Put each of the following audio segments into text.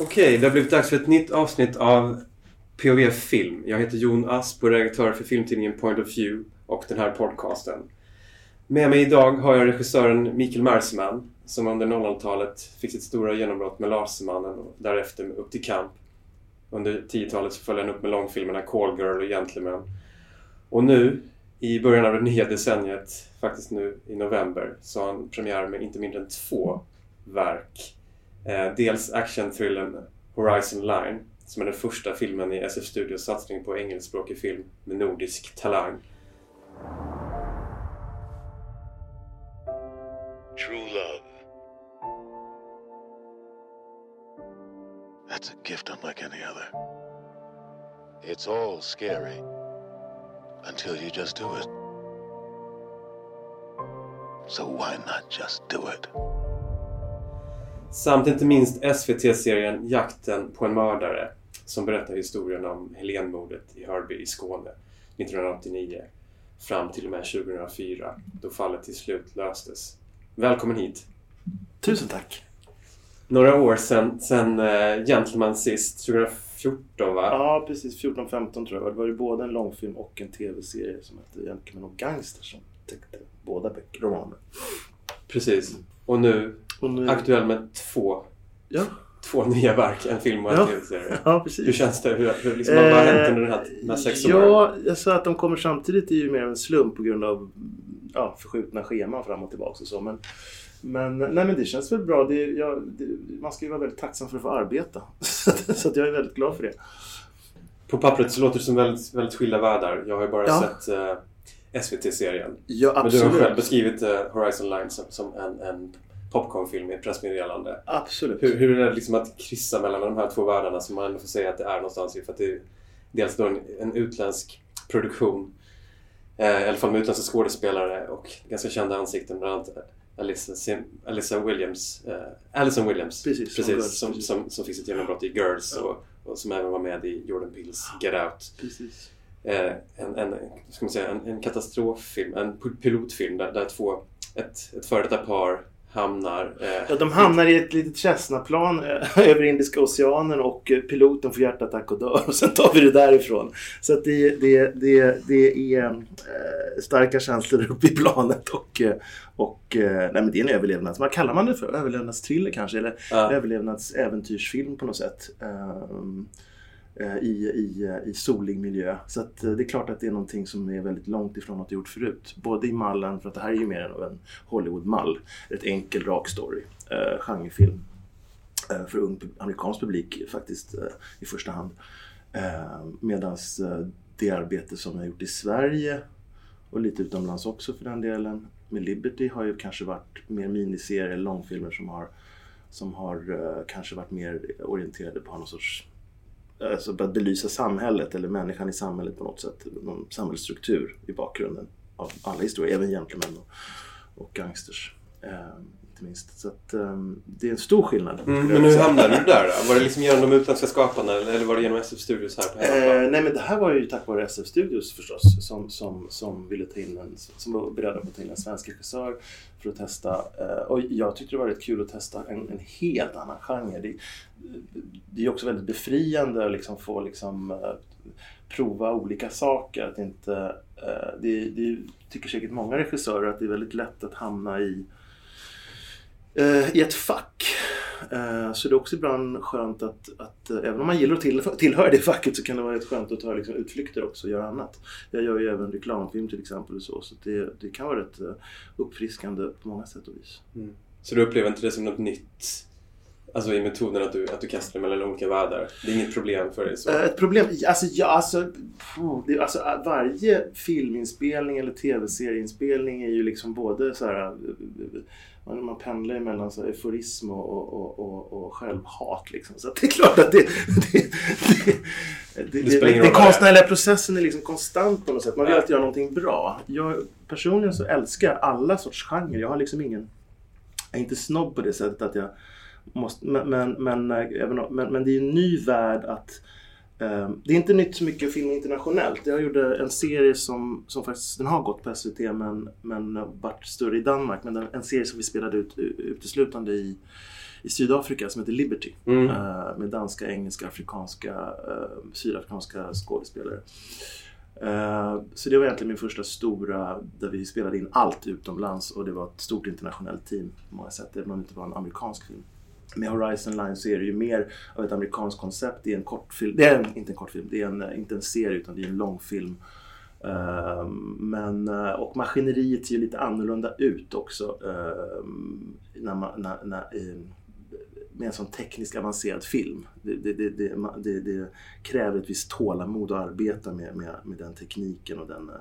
Okej, det har blivit dags för ett nytt avsnitt av POV Film. Jag heter Jon Asp och är redaktör för filmtidningen Point of View och den här podcasten. Med mig idag har jag regissören Mikael Marsman som under 00-talet fick sitt stora genombrott med Lasermannen och därefter med Upp till kamp. Under 10-talet så följde han upp med långfilmerna Call Girl och Gentleman. Och nu, i början av det nya decenniet, faktiskt nu i november, så har han premiär med inte mindre än två verk. Eh, dels actionthrillern Horizon Line, som är den första filmen i SF Studios satsning på engelskspråkig film med nordisk talang. True love. That's a gift unlike any other. It's all scary until you just do it. So why not just do it? Samt inte minst SVT-serien Jakten på en mördare som berättar historien om Helenmordet i Hörby i Skåne 1989 fram till och med 2004 då fallet till slut löstes. Välkommen hit! Tusen tack! Några år sedan, sedan uh, Gentleman sist, 2014 va? Ja, precis. 14-15 tror jag. Det var ju både en långfilm och en tv-serie som hette Gentleman och Gangster som täckte båda böcker, romaner. Precis. Och nu, Nu... aktuell med två, Ja. två nya verk, en film och en Ja. tv-serie. ja, precis. Hur känns det? Hur, hur, liksom, vad har hänt under den här, de här sex åren? Ja, jag sa att de kommer samtidigt är ju mer en slump på grund av ja, förskjutna scheman fram och tillbaka och så. Men, men, nej, men det känns väl bra. Det, jag, det, man ska ju vara väldigt tacksam för att få arbeta. Så, att- jag är väldigt glad för det. På pappret så låter det som väldigt, väldigt skilda världar. Jag har ju bara Ja. sett eh, SVT-serien. Ja, Men du har absolut. själv beskrivit eh, Horizon Line som, som en, en popcornfilm i ett pressmeddelande. Absolut. Hur, hur är det liksom att kryssa mellan de här två världarna som man ändå får säga att det är någonstans i? För att det är dels då en, en utländsk produktion, eh, i alla fall med utländska skådespelare och ganska kända ansikten, bland annat Alyssa, Sim, Alyssa Williams, eh, Alison Williams, Precis, som precis, som, precis. Som, som fick sitt genombrott i Girls Ja. och, och som även var med i Jordan Peels Get Out. Precis. Eh, en, en, ska man säga, en, en katastroffilm, en pi- pilotfilm där, där två, ett, ett före detta par hamnar... Eh, Ja, de hamnar i ett litet Cessna-plan eh, över Indiska oceanen och eh, piloten får hjärtattack och dör. Och sen tar vi det därifrån. Så att det, det, det, det är eh, starka känslor uppe i planet och, eh, och nej, men det är en överlevnads... Vad kallar man det för? Överlevnadsthriller kanske? Eller Ja. överlevnadsäventyrsfilm på något sätt. Eh, Eh, I, i, i solig miljö. Så att eh, det är klart att det är någonting som är väldigt långt ifrån något ha gjort förut. Både i mallen, för att det här är ju mer än en Hollywood-mall. Ett enkel, rak story. Eh, genrefilm. Eh, för ung amerikansk publik faktiskt eh, i första hand. Eh, Medan eh, det arbete som jag har gjort i Sverige och lite utomlands också för den delen med Liberty har ju kanske varit mer miniserier långfilmer som har som har eh, kanske varit mer orienterade på någon sorts alltså för att belysa samhället eller människan i samhället på något sätt. Någon samhällsstruktur i bakgrunden av alla historier, även gentlemän och, och gangsters. Ehm, inte minst. Så att, eh, det är en stor skillnad. Mm, men hur hamnade du där då? Var det liksom genom de utländska skaparna eller eller var det genom SF Studios här på hemmaplan? Eh, nej men det här var ju tack vare SF Studios förstås som, som, som ville ta in en, som var beredda på att ta in en svensk regissör för att testa. Eh, och jag tyckte det var rätt kul att testa en, en helt annan genre. Det, det är också väldigt befriande att liksom få liksom, eh, prova olika saker. Att inte, eh, det, det tycker säkert många regissörer att det är väldigt lätt att hamna i eh, i ett fack. Eh, Så det är också ibland skönt att, att eh, även om man gillar att till, tillhöra det facket så kan det vara rätt skönt att ta liksom, utflykter också och göra annat. Jag gör ju även reklamfilm till exempel och så, så det, det kan vara rätt eh, uppfriskande på många sätt och vis. Mm. Så du upplever inte det som något nytt? Alltså i metoden att du, att du kastar mellan olika världar? Det är inget problem för dig? Så. Eh, Ett problem, alltså, ja, alltså, det, alltså eh, varje filminspelning eller tv-serieinspelning är ju liksom både så här eh, man, man pendlar mellan så euforism och, och, och, och, självhat. Liksom. Så det är klart att det, det, det, det, den konstnärliga processen är liksom konstant på något sätt. Man vill alltid göra någonting bra. Jag, personligen så älskar jag alla sorts genrer. Jag har liksom ingen... Jag är inte snobb på det sättet att jag måste... Men, men, men, eh, även, men, men det är en ny värld att Eh, det är inte nytt så mycket att filma internationellt. Jag gjorde en serie som, som faktiskt, den har gått på SVT men, men varit större i Danmark. Men en serie som vi spelade ut uteslutande i, i Sydafrika som heter Liberty. Mm. Eh, med danska, engelska, afrikanska, sydafrikanska skådespelare. Så det var egentligen min första stora där vi spelade in allt utomlands och det var ett stort internationellt team på många sätt, även om det inte var en amerikansk film. Med Horizon Line så är det ju mer av ett amerikanskt koncept. Det är en kortfilm, det är en, inte en kortfilm, det är en, inte en serie utan det är en långfilm. Ehm, eh, Men, och maskineriet ser ju lite annorlunda ut också. eh, När man, när, när, eh, med en sån tekniskt avancerad film. Det, det, det, det, det, kräver ett visst tålamod att arbeta med, med, med den tekniken och den, eh,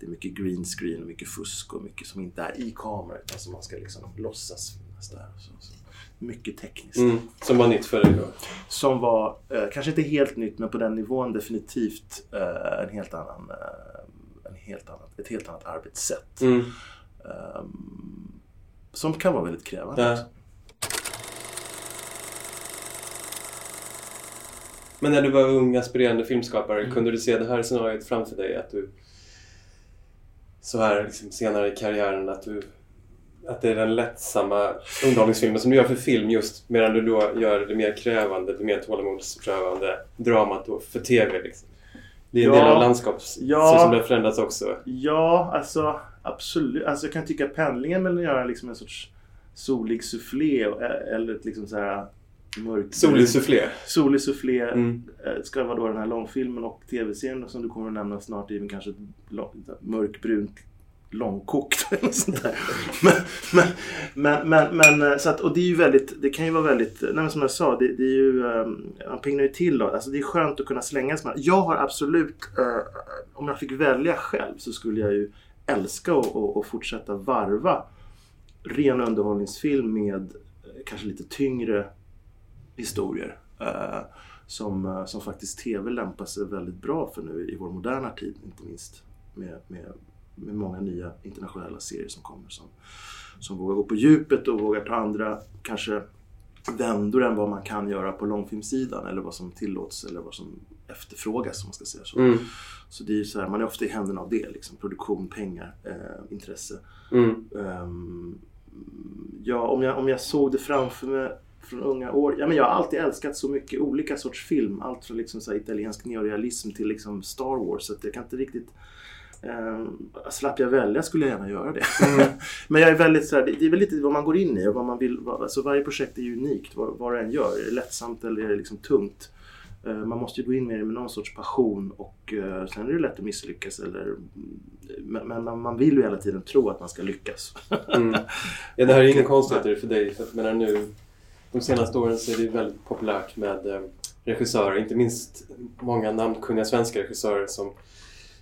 det är mycket green screen och mycket fusk och mycket som inte är i kameran utan som man ska liksom låtsas finnas där. Så, så. Mycket tekniskt. Mm. Som var nytt för dig då. Som var, eh, kanske inte helt nytt, men på den nivån definitivt eh, en helt annan, eh, en helt annat, ett helt annat arbetssätt. Mm. Ehm, som kan vara väldigt krävande. Ja. Men när du var ung aspirerande filmskapare, Mm. kunde du se det här scenariot framför dig? Att du så här liksom senare i karriären, att du att det är den lättsamma underhållningsfilmen som du gör för film just medan du då gör det mer krävande, det mer tålamodsprövande dramat då för TV. Liksom. Det är en Ja. del av landskaps... Ja. Så som det har förändrats också. Ja, alltså absolut. Alltså, jag kan tycka pendlingen mellan att göra liksom en sorts solig soufflé och- eller ett liksom så här mörk... Solig soufflé. Solig soufflé Mm. eh, ska vara då den här långfilmen och tv-serien som du kommer att nämna snart väl kanske ett mörkbrunt långkokt eller sånt där. Men, men, men, men, men eh, så att, och det är ju väldigt, det kan ju vara väldigt, nej som jag sa, det, det är ju, ehm, man piggnar ju till då. Alltså det är skönt att kunna slänga med. Jag har absolut, eh, eh, om jag fick välja själv så skulle jag ju älska att fortsätta varva ren underhållningsfilm med kanske lite tyngre historier. som, som faktiskt TV lämpar sig väldigt bra för nu i vår moderna tid, inte minst med, med, med många nya internationella serier som kommer som, som vågar gå på djupet och vågar ta andra, kanske vändor än vad man kan göra på långfilmssidan eller vad som tillåts eller vad som efterfrågas om man ska säga så. Mm. Så det är ju så här, man är ofta i händerna av det, liksom. produktion, pengar, eh, intresse. Mm. Ehm, ja, om jag, om jag såg det framför mig från unga år. Ja, men jag har alltid älskat så mycket olika sorts film. Allt från liksom så här italiensk neorealism till liksom Star Wars. Så att jag kan inte riktigt... Um, slapp jag välja skulle jag gärna göra det. men jag är väldigt så här, det, är väl lite vad man går in i och vad man vill. Vad, alltså varje projekt är ju unikt vad, vad det än gör. Är det lättsamt eller är det liksom tungt? Eh, Man måste ju gå in med det med någon sorts passion och eh, sen är det lätt att misslyckas. Eller, men, men man- vill ju hela tiden tro att man ska lyckas. Mm. Ja, det här är ingen konstigheter för dig. För jag menar nu, de senaste åren så är det väldigt populärt med eh, regissörer, inte minst många namnkunniga svenska regissörer som,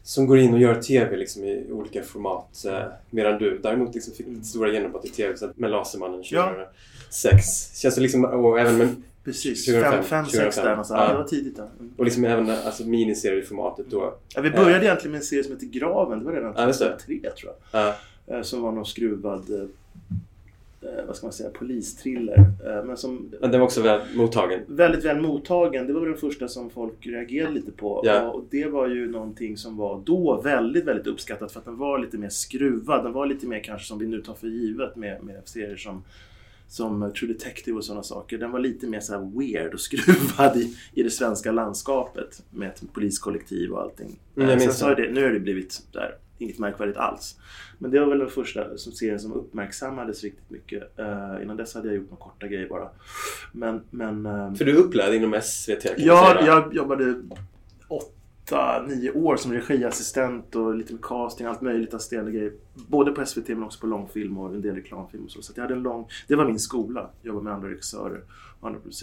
som går in och gör TV liksom, i olika format. Eh, medan du däremot liksom fick ditt stora genombrott i TV med Lasermannen 2006. Ja. Känns det liksom, och även med, Precis, 2005, 5-6 där 2005. någonstans. Ja. Ja. Det var tidigt där. Mm. och liksom även alltså, miniserieförmatet då. Ja, vi började egentligen med en serie som heter Graven. Det var redan Ja, just det. 2003 tror Ja. jag. Eh, Som var någon skruvad, eh, vad ska man säga, polistriller. Eh, Men som Men den var också väl mottagen. väldigt väl mottagen. Det var väl den första som folk reagerade lite på. Ja. Och det var ju någonting som var då väldigt, väldigt uppskattat för att den var lite mer skruvad. Den var lite mer kanske som vi nu tar för givet med, med serier som som True Detective och sådana saker. Den var lite mer så här weird och skruvad i, i det svenska landskapet med ett poliskollektiv och allting. Mm, jag Eh, Sen minns så har det. det, nu har det blivit där, inget märkvärdigt alls. Men det var väl den första som serien som uppmärksammades riktigt mycket. Uh, innan dess hade jag gjort några korta grejer bara. Men, men ehm, För du är upplärd inom SVT Ja, jag jobbade åtta, nio år som regiassistent och lite med casting, allt möjligt assisterande grejer. Både på SVT men också på långfilm och en del reklamfilm och så. Så jag hade en lång, det var min skola. Jobba med andra regissörer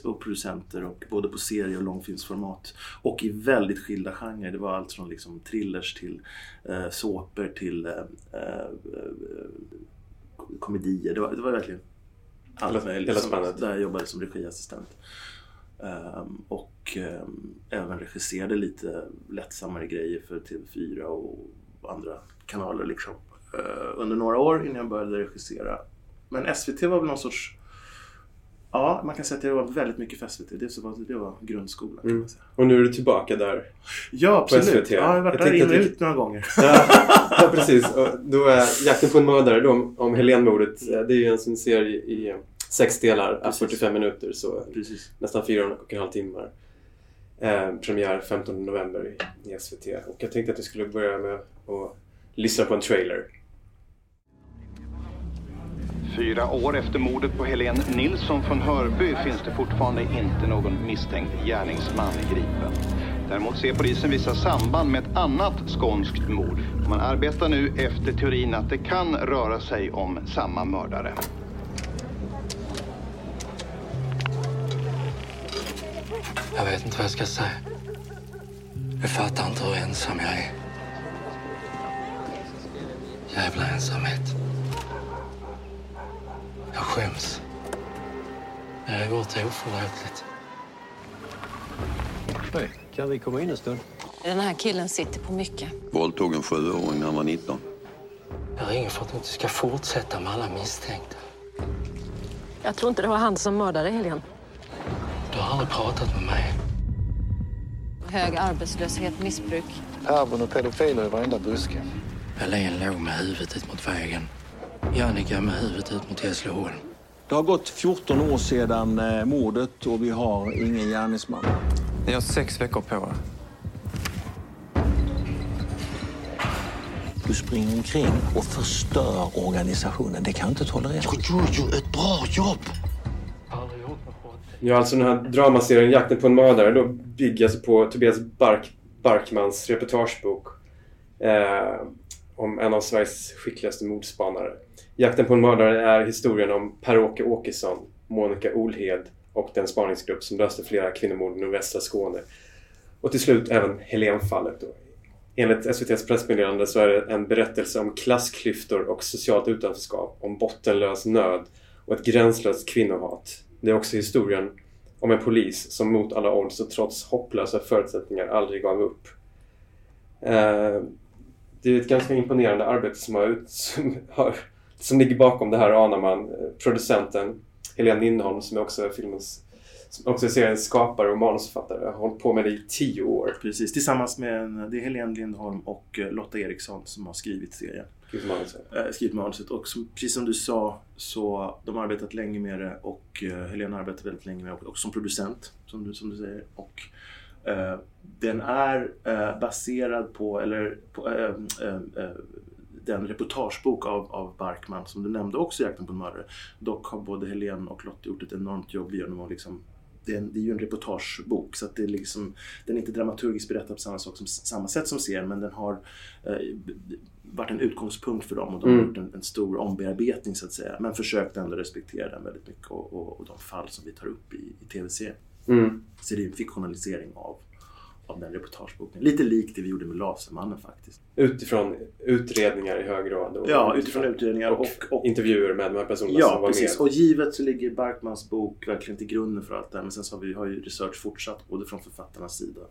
och, producenter och både på serie och långfilmsformat. Och i väldigt skilda genrer. Det var allt från liksom thrillers till eh, såpor till eh, eh, komedier. Det var, det var verkligen allt möjligt. hela. Där jag jobbade som regiassistent. Ehm, och ehm, även regisserade lite lättsammare grejer för TV4 och andra kanaler liksom. eh, under några år innan jag började regissera. Men SVT var väl någon sorts Ja, man kan säga att jag var väldigt mycket för SVT. Det var, det var grundskolan Mm. Och nu är du tillbaka där. Ja, absolut. SVT. Ja, jag har varit Jag där in och ut några gånger. Ja, ja precis. Och då är Jakten på en mördare om, om Helénmordet. eh, Det är ju en sån serie i eh, sex delar, alltså Precis. 45 minuter. Så Precis. nästan fyra och en halv timmar. Eh, premiär 15 november i, i SVT. Och jag tänkte att vi skulle börja med att lyssna på en trailer. Fyra år efter mordet på Helene Nilsson från Hörby finns det fortfarande inte någon misstänkt gärningsman gripen. Däremot ser polisen vissa samband med ett annat skånskt mord. Man arbetar nu efter teorin att det kan röra sig om samma mördare. Jag vet inte vad jag ska säga. Jag fattar inte hur ensam jag är. Jävla ensamhet. Jag skäms. Jag har gjort oförlåtligt. Hej, kan vi komma in en stund? Den här killen sitter på mycket. Våldtog en sjuåring när han var 19. Jag ringer för att du inte ska fortsätta med alla misstänkta. Jag tror inte det var han som mördade Helene. Du har aldrig pratat med mig. Hög arbetslöshet, missbruk. Härvon och pedofiler i varenda buske. Helene låg med huvudet mot vägen. Jannica med huvudet ut mot Hässleholm. Det har gått 14 år sedan eh, mordet och vi har ingen gärningsman. Ni har sex veckor på er. Du springer omkring och förstör organisationen. Det kan jag inte tolerera. Du gjorde ju ett bra jobb! Ja, alltså den här dramaserien Jakten på en mördare då bygger alltså på Tobias Bark, Barkmans reportagebok eh, om en av Sveriges skickligaste mordspanare. Jakten på en mördare är historien om Per-Åke Åkesson, Monica Olhed och den spaningsgrupp som löste flera kvinnomord i nordvästra Skåne. Och till slut även Helenfallet. Då. Enligt SVTs pressmeddelande så är det en berättelse om klassklyftor och socialt utanförskap, om bottenlös nöd och ett gränslöst kvinnohat. Det är också historien om en polis som mot alla odds och trots hopplösa förutsättningar aldrig gav upp. Eh, det är ett ganska imponerande arbete som, har ut, som, har, som ligger bakom det här anar man. Eh, Producenten Helene Lindholm som är också filmens som också är seriens skapare och manusförfattare. har hållit på med det i tio år. Precis, tillsammans med en, det är Helene Lindholm och eh, Lotta Eriksson som har skrivit serien. Gud, manuset. Eh, skrivit manuset och som, precis som du sa så de har arbetat länge med det och eh, Helene har arbetat väldigt länge med det och, som producent som du, som du säger. Och, eh, den är eh, baserad på, eller på den reportagebok av, av Barkman som du nämnde också i Jakten på en mördare. Dock har både Helene och Lotta gjort ett enormt jobb genom att liksom det är, en, det är ju en reportagebok så att det är liksom, den är inte dramaturgiskt berättad på samma, sak som, samma sätt som serien men den har eh, varit en utgångspunkt för dem och de har Mm. gjort en, en stor ombearbetning så att säga. Men försökt ändå respektera den väldigt mycket och, och, och de fall som vi tar upp i, i tv-serien. Mm. Så det är en fiktionalisering av, av den reportageboken. Lite likt det vi gjorde med Lasermannen faktiskt. Utifrån utredningar i hög grad. Och, Ja, utifrån utredningar och, och, och intervjuer med de här personerna som Ja, var precis. med. Och givet så ligger Barkmans bok verkligen till grunden för allt det här. Men sen så har vi har ju research fortsatt både från författarnas sida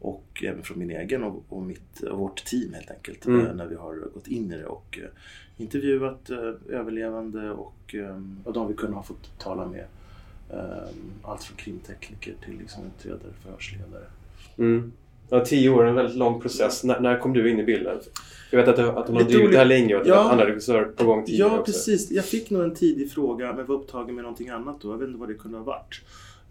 och även från min egen och, och, mitt, och vårt team helt enkelt. Mm. eh, När vi har gått in i det och eh, intervjuat eh, överlevande och, och de vi kunnat ha fått tala med. Allt från krimtekniker till liksom utredare, förhörsledare. Mm. Ja, tio år är en väldigt lång process. När, när kom du in i bilden? Jag vet att, du- att de har drivit det här länge och att Ja. andra regissörer på gång tidigare Ja, också. precis. Jag fick nog en tidig fråga men var upptagen med någonting annat då. Jag vet inte vad det kunde ha varit.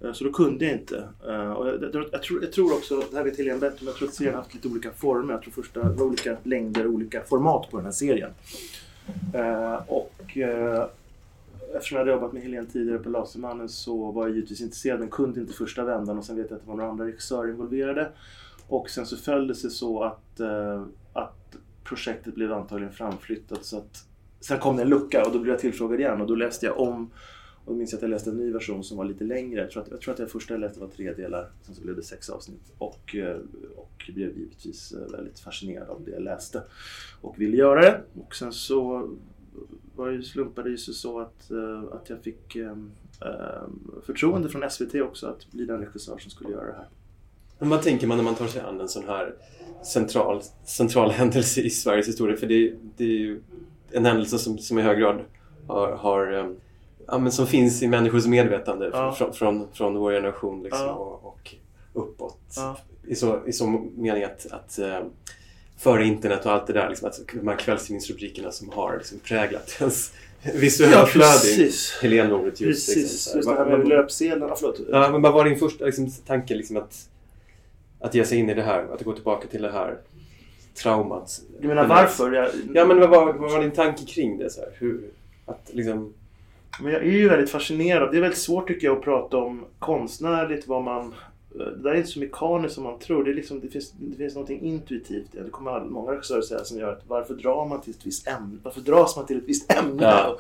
Eh, Så då kunde jag inte. Eh, Och jag, jag, jag, tror, jag tror också, det här vet Helene bättre, men jag tror att serien har haft lite olika former. Jag tror första det var olika längder och olika format på den här serien. Eh, Och eftersom jag hade jobbat med Helene tidigare på Lasermannen så var jag givetvis intresserad men kunde inte första vändan och sen vet jag att det var några andra regissörer involverade. Och sen så föll det sig så att, eh, att projektet blev antagligen framflyttat så att Sen kom det en lucka och då blev jag tillfrågad igen och då läste jag om och då minns jag att jag läste en ny version som var lite längre. Jag tror att, jag tror att det första jag läste var tre delar, sen så blev det sex avsnitt. Och, eh, och blev givetvis eh, väldigt fascinerad av det jag läste och ville göra det. Och sen så var det, slumpade det sig så att, eh, att jag fick eh, eh, förtroende från SVT också att bli den regissör som skulle göra det här. Men vad tänker man när man tar sig an en sån här central, central händelse i Sveriges historia? För det, det är ju en händelse som, som i hög grad har, har um, ja, men som finns i människors medvetande Ja. från, från, från vår generation liksom, Ja. och, och uppåt. I, så, I så mening att, att före internet och allt det där, liksom, att de här kvällstidningsrubrikerna som har liksom, präglat ens visuella Ja, flöde. precis. Helénmordet just. Precis, liksom, just det här. med löpsedlarna. Förlåt. Ja, men vad var din första liksom, tanke liksom, att, att ge sig in i det här? Att gå tillbaka till det här traumat? Du menar varför? Jag, Ja, men vad var, vad var din tanke kring det? Så här? Hur, att liksom... Men jag är ju väldigt fascinerad. Det är väldigt svårt tycker jag att prata om konstnärligt vad man... Det där är inte så mekaniskt som man tror. Det, är liksom, det, finns, det finns något intuitivt. i det. Det kommer många regissörer säga som gör att varför drar man till ett visst ämne? Varför dras man till ett visst ämne? Ja.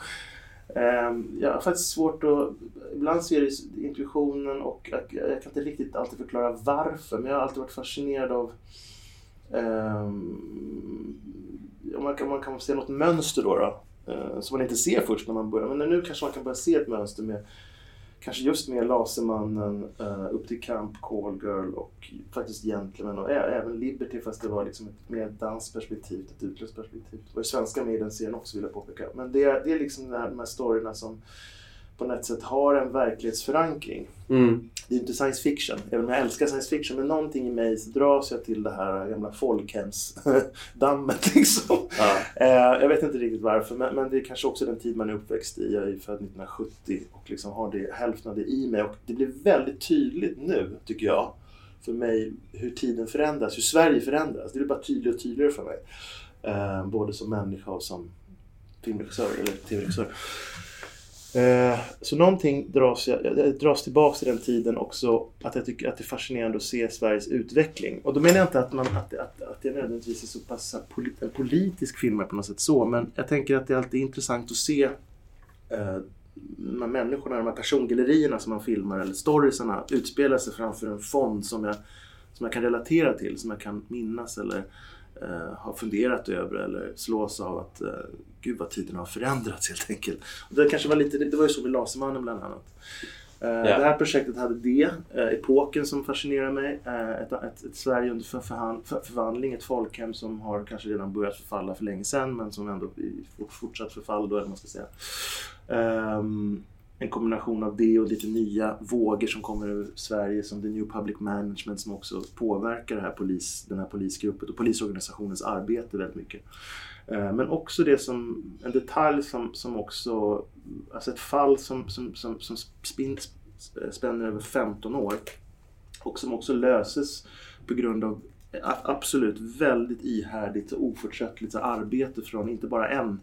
Ehm, Jag har faktiskt svårt att... Ibland ser det intuitionen och jag, jag kan inte riktigt alltid förklara varför. Men jag har alltid varit fascinerad av... om man kan, man kan se något mönster då. då eh, som man inte ser först när man börjar. Men nu kanske man kan börja se ett mönster med Kanske just med Lasermannen, uh, Upp till kamp, Call Girl och faktiskt Gentlemen. och även Liberty fast det var liksom ett mer dansperspektiv, ett utländskt perspektiv. Det var ju svenska med i den serien också vill jag påpeka. Men det, är- det är liksom de här, de här storyna som på något sätt har en verklighetsförankring. Mm. Det är inte science fiction, även om jag älskar science fiction. Men någonting i mig så dras jag till det här gamla folkhemsdammet liksom. Ja. Eh, jag vet inte riktigt varför, men, men det är kanske också den tid man är uppväxt i. Jag är född 1970 och liksom har det, hälften av det i mig. Och det blir väldigt tydligt nu, tycker jag, för mig hur tiden förändras, hur Sverige förändras. Det blir bara tydligare och tydligare för mig. Eh, både som människa och som filmregissör eller tv-regissör. Eh, Så någonting dras, jag, jag dras tillbaka till den tiden också att jag tycker att det är fascinerande att se Sveriges utveckling. Och då menar jag inte att, man, att, att, att det nödvändigtvis är så pass polit, en politisk film på något sätt så, men jag tänker att det alltid är intressant att se eh, de här människorna, de här persongallerierna som man filmar eller storiesarna utspela sig framför en fond som jag, som jag kan relatera till, som jag kan minnas eller eh, har funderat över eller slås av att eh, gud vad tiden har förändrats helt enkelt. Och det, kanske var lite, det var ju så med Lasermannen bland annat. Eh, Det här projektet hade det, eh, epoken som fascinerar mig, eh, ett, ett, ett Sverige under för, förhan, för, förvandling, ett folkhem som har kanske redan börjat förfalla för länge sedan men som ändå i fort- fortsatt förfall då, eller man ska säga. Ehm, en kombination av det och lite nya vågor som kommer över Sverige som The New Public Management som också påverkar det här polis, den här polisgruppen och polisorganisationens arbete väldigt mycket. Eh, men också det som, en detalj som, som också, alltså ett fall som, som, som, som spin, spänner över 15 år och som också löses på grund av absolut väldigt ihärdigt och oförtröttligt arbete från inte bara en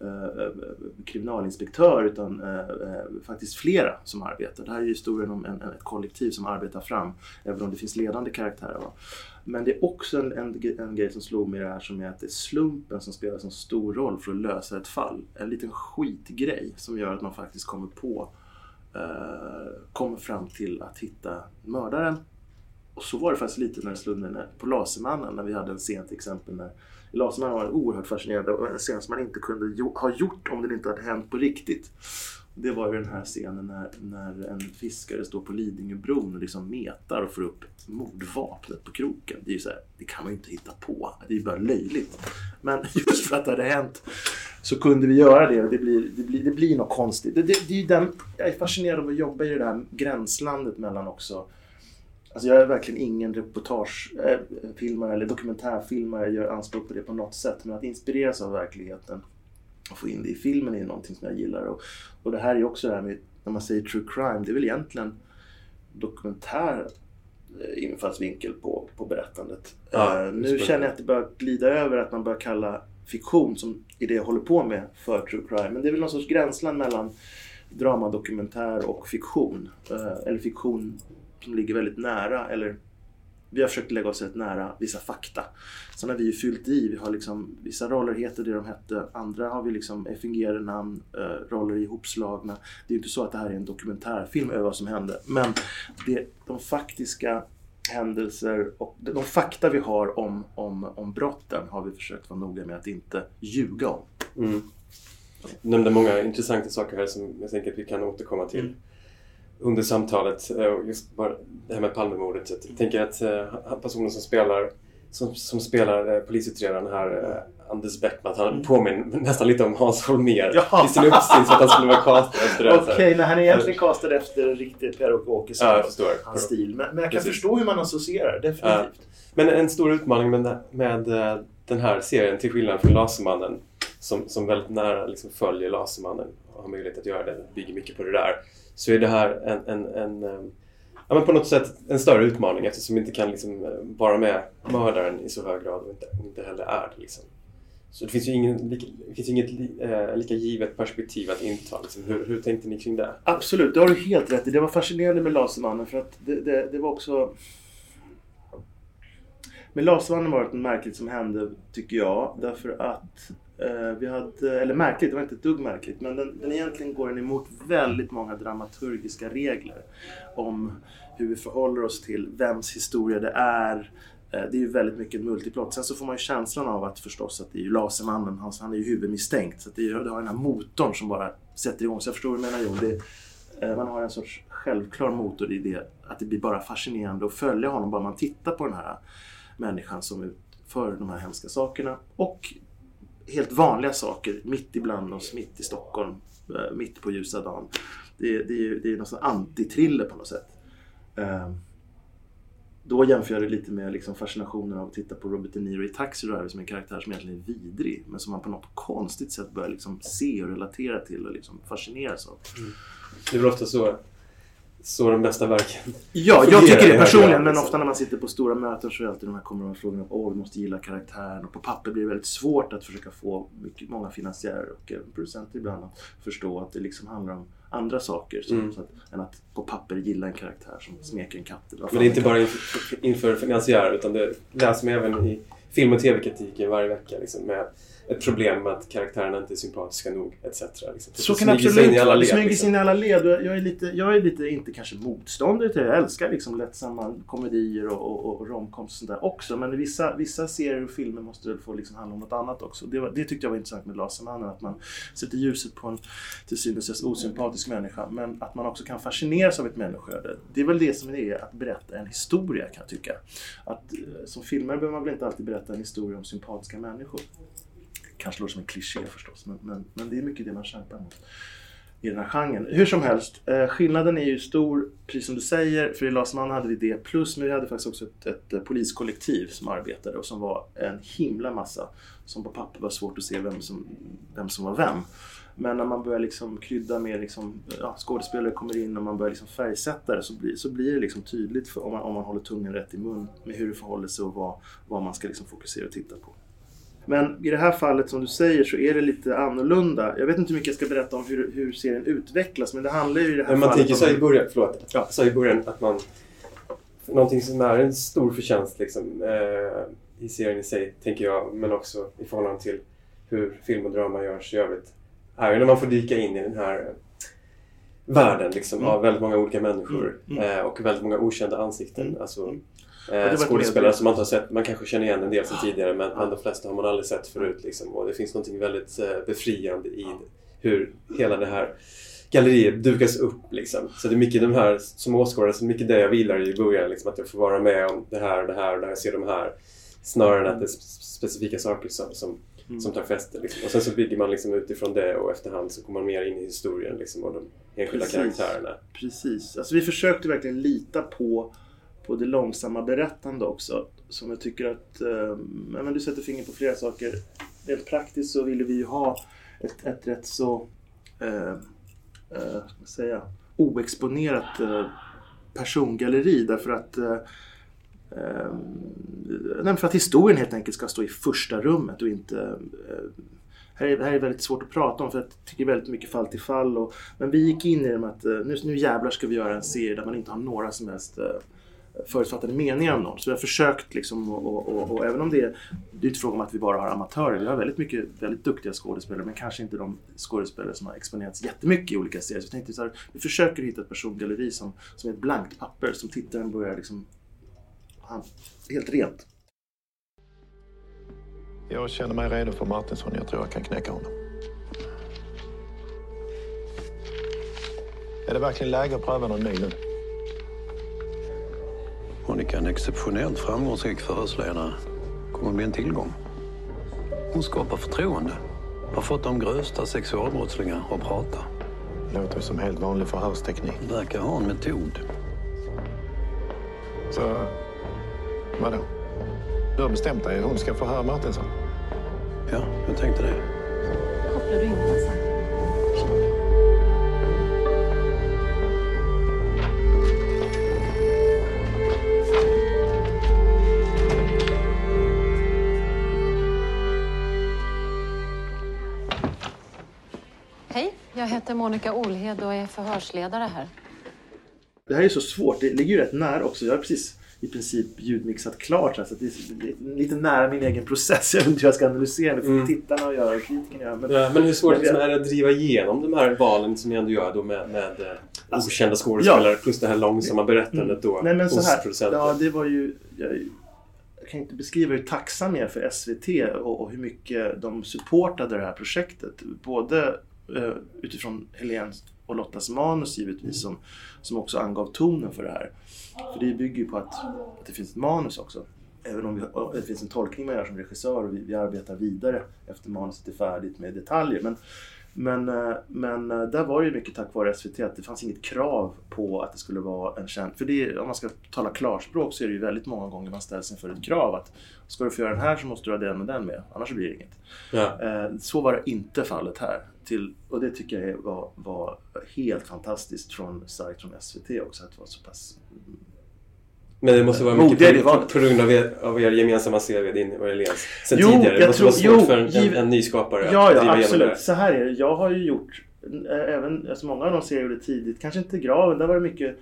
Eh, eh, kriminalinspektör utan eh, faktiskt flera som arbetar. Det här är ju historien om en, ett kollektiv som arbetar fram, även om det finns ledande karaktärer. Va? Men det är också en, en, en grej som slog mig i det här som är att det är slumpen som spelar så stor roll för att lösa ett fall. En liten skitgrej som gör att man faktiskt kommer på, eh, kommer fram till att hitta mördaren. Och så var det faktiskt lite när det slog mig på Lasermannen när vi hade en scen till exempel när Lasermannen var oerhört fascinerande och en scen som man inte kunde ha gjort om den inte hade hänt på riktigt. Det var ju den här scenen när, när en fiskare står på Lidingöbron och liksom metar och får upp mordvapnet på kroken. Det är ju så här, det kan man ju inte hitta på. Det är ju bara löjligt. Men just för att det hade hänt så kunde vi göra det och det blir, det blir, det blir något konstigt. Det, det, det är den, jag är fascinerad av att jobba i det där gränslandet mellan också Alltså jag är verkligen ingen reportagefilmare eller dokumentärfilmare, jag gör anspråk på det på något sätt. Men att inspireras av verkligheten och få in det i filmen är någonting som jag gillar. Och, och det här är också det här med, när man säger true crime, det är väl egentligen dokumentär eh, infallsvinkel på, på berättandet. Ja, Eh, nu känner jag att det börjar glida över att man börjar kalla fiktion, som är det jag håller på med, för true crime. Men det är väl någon sorts gränsland mellan dramadokumentär och fiktion. Eh, eller fiktion som ligger väldigt nära, eller vi har försökt lägga oss rätt nära vissa fakta. Sen har vi ju fyllt i, vi har liksom, vissa roller heter det de hette, andra har vi liksom fingerade namn, eh, roller ihopslagna. Det är ju inte så att det här är en dokumentärfilm över vad som hände. Men det, de faktiska händelser och de, fakta vi har om, om, om brotten har vi försökt vara noga med att inte ljuga om. Mm. Du nämnde många intressanta saker här som jag tänker att vi kan återkomma till Mm. Under samtalet. Eh, och Just bara det här med Palmemordet. Jag tänker att eh, personen som spelar som, som spelar eh, polisutredaren här, Anders Bäckman. Han Mm. påminner nästan lite om Hans Holmér Ja. i sin uppsyn så att han skulle vara castad efter det. Okej, när han är egentligen castad efter riktigt Per-Åke Åkesson. Ja. Hans stil. Men, men jag kan Precis. förstå hur man associerar, definitivt. Ja. Men en stor utmaning med, med den här serien, till skillnad från Lasermannen, som, som väldigt nära liksom följer Lasermannen och har möjlighet att göra det, bygger mycket på det där, så är det här en, en, en ehm, ja, men på något sätt en större utmaning eftersom vi inte kan liksom eh, vara med mördaren i så hög grad och inte, inte heller är det. Liksom. Så det finns ju ingen, det finns inget eh, lika givet perspektiv att inta. Liksom. Hur, hur tänkte ni kring det? Absolut, det har du helt rätt i. Det var fascinerande med Lasermannen för att det, det, det var också... Med Lasermannen var det något märkligt som hände, tycker jag. Därför att Eh, vi hade, eller märkligt, det var inte ett dugg märkligt, men den, den egentligen går den emot väldigt många dramaturgiska regler om hur vi förhåller oss till vems historia det är. Eh, det är ju väldigt mycket multiplott. Sen så får man ju känslan av att förstås att det är ju Lasermannen, han, han är ju huvudmisstänkt. Så att det, är, det har den här motorn som bara sätter igång. Så jag förstår vad du menar Jon. Det, eh, man har en sorts självklar motor i det. Att det blir bara fascinerande att följa honom bara man tittar på den här människan som utför de här hemska sakerna. Och helt vanliga saker mitt ibland oss, mitt i Stockholm, eh, mitt på ljusa dagen. Det, det är ju det är någon antitriller på något sätt. Ehm, då jämför jag det lite med liksom fascinationen av att titta på Robert De Niro i Taxi Driver som en karaktär som egentligen är vidrig men som man på något konstigt sätt börjar liksom se och relatera till och liksom fascineras av. Mm. Det är väl ofta så, så de bästa verken Ja, jag tycker det personligen. Men liksom. ofta när man sitter på stora möten så är alltid de här kommer de här frågorna åh, vi måste gilla karaktären. Och på papper blir det väldigt svårt att försöka få mycket, många finansiärer och producenter ibland att förstå att det liksom handlar om andra saker. Som, Mm. så att, än att på papper gilla en karaktär som smeker en katt. Men det är inte bara inför, inför finansiärer utan det läser man även i film och tv-kritiken varje vecka. Liksom, med ett problem med att karaktärerna inte är sympatiska nog etc. Liksom. Så kan det absolut vara. Det smyger liksom. sig in i alla led. Och Jag är lite, jag är lite inte kanske motståndare till det. Jag älskar liksom lättsamma komedier och, och, och romcoms och sånt där också. Men vissa, vissa serier och filmer måste väl få liksom handla om något annat också. Det, var, det tyckte jag var intressant med Lasermannen. Att man sätter ljuset på en till synes osympatisk människa. Men att man också kan fascineras av ett människoöde. Det är väl det som det är att berätta en historia kan jag tycka. Att, eh, som filmare behöver man väl inte alltid berätta en historia om sympatiska människor kanske låter som en kliché förstås, men, men, men det är mycket det man kämpar mot i den här genren. Hur som helst, eh, skillnaden är ju stor, precis som du säger, för i Lasman hade vi det plus, men vi hade faktiskt också ett, ett, eh, poliskollektiv som arbetade och som var en himla massa, som på papper var svårt att se vem som, vem som var vem. Men när man börjar liksom krydda med liksom, ja, skådespelare kommer in och man börjar liksom färgsätta det så blir, så blir det liksom tydligt för, om, man, om man håller tungan rätt i mun med hur det förhåller sig och vad, vad man ska liksom fokusera och titta på. Men i det här fallet som du säger så är det lite annorlunda. Jag vet inte hur mycket jag ska berätta om hur, hur serien utvecklas men det handlar ju i det här Men man fallet tänker här i om... början, förlåt. Ja. Här i början att man... Någonting som är en stor förtjänst liksom, eh, i serien i sig, tänker jag, men också i förhållande till hur film och drama görs i övrigt, är ju när man får dyka in i den här eh, världen liksom, Mm. av väldigt många olika människor Mm. Mm. eh, och väldigt många okända ansikten. Mm. Alltså, Mm. Eh, skådespelare som man inte har sett. Man kanske känner igen en del sedan tidigare men, men de flesta har man aldrig sett förut. Liksom. Och det finns något väldigt eh, befriande i hur hela det här galleriet dukas upp. Liksom. Så det är mycket de här, som åskådare, så mycket det jag vilar i början. Liksom, att jag får vara med om det här och det här och det här, se de här. Snarare än att det är sp- specifika saker som, som, Mm. som tar fäste. Liksom. Och sen så bygger man liksom utifrån det och efterhand så kommer man mer in i historien liksom, och de enskilda Precis. karaktärerna. Precis. Alltså vi försökte verkligen lita på, på det långsamma berättande också. Som jag tycker att, eh, men du sätter fingret på flera saker. Rent praktiskt så ville vi ju ha ett, ett rätt så, eh, eh, vad ska man säga, oexponerat eh, persongalleri. Därför att eh, ehm, för att historien helt enkelt ska stå i första rummet och inte eh, här är, här är väldigt svårt att prata om för jag tycker väldigt mycket fall till fall. Och, men vi gick in i det med att eh, nu, nu jävlar ska vi göra en serie där man inte har några som helst eh, förutfattade meningar om någon. Så vi har försökt liksom och, och, och, och även om det, är, det är inte fråga om att vi bara har amatörer. Vi har väldigt mycket väldigt duktiga skådespelare men kanske inte de skådespelare som har exponerats jättemycket i olika serier. Så vi tänkte så här, vi försöker hitta ett persongalleri som, som är ett blankt papper som tittaren börjar liksom han, helt rent. Jag känner mig redo för Martinsson. Jag tror jag kan knäcka honom. Är det verkligen läge att pröva någon ny nu? Monica är en exceptionellt framgångsrik förhörsledare. kommer bli en tillgång. Hon skapar förtroende. Har fått de grövsta sexualbrottslingar att prata. Låter som helt vanlig förhörsteknik. Verkar ha en metod. Så, vadå? Du har bestämt dig, hon ska förhöra Martinsson? Ja, jag tänkte det. Kopplar du in massa? Monica Olhed och är förhörsledare här. Det här är så svårt. Det ligger ju rätt nära också. Jag har precis i princip ljudmixat klart. Så det är lite nära min egen process. Jag vet inte hur jag ska analysera det. Får Mm. tittarna och göra och kritikerna göra. Men, Ja, men hur svårt men är det att driva igenom de här valen som ni ändå gör då med, med eh, okända skådespelare plus det här långsamma berättandet då. Nej, men så här, producenten? ja, det var ju... Jag, jag kan inte beskriva hur tacksam jag är för SVT och, och hur mycket de supportade det här projektet. Både Eh, utifrån Helens och Lottas manus givetvis som, som också angav tonen för det här. För det bygger ju på att, att det finns ett manus också. Även om vi, det finns en tolkning man gör som regissör och vi, vi arbetar vidare efter manuset är färdigt med detaljer. Men, men, eh, men eh, där var det ju mycket tack vare SVT att det fanns inget krav på att det skulle vara en känd... För det, om man ska tala klarspråk så är det ju väldigt många gånger man ställs inför ett krav att ska du få göra den här så måste du ha den och den med, annars blir det inget. Ja. Eh, Så var det inte fallet här. Till, och det tycker jag var, var helt fantastiskt från, starkt från SVT också, att det var så pass... Men det måste vara mycket på, på grund av er, av er gemensamma CV, din och Helens, sen Jo, tidigare. Det måste tror- vara svårt jo, för en, giv- en, nyskapare att Ja, driva ja igenom absolut. det. Så här är det. Jag har ju gjort, även, alltså många av de serier jag gjorde tidigt, kanske inte Graven, där var det mycket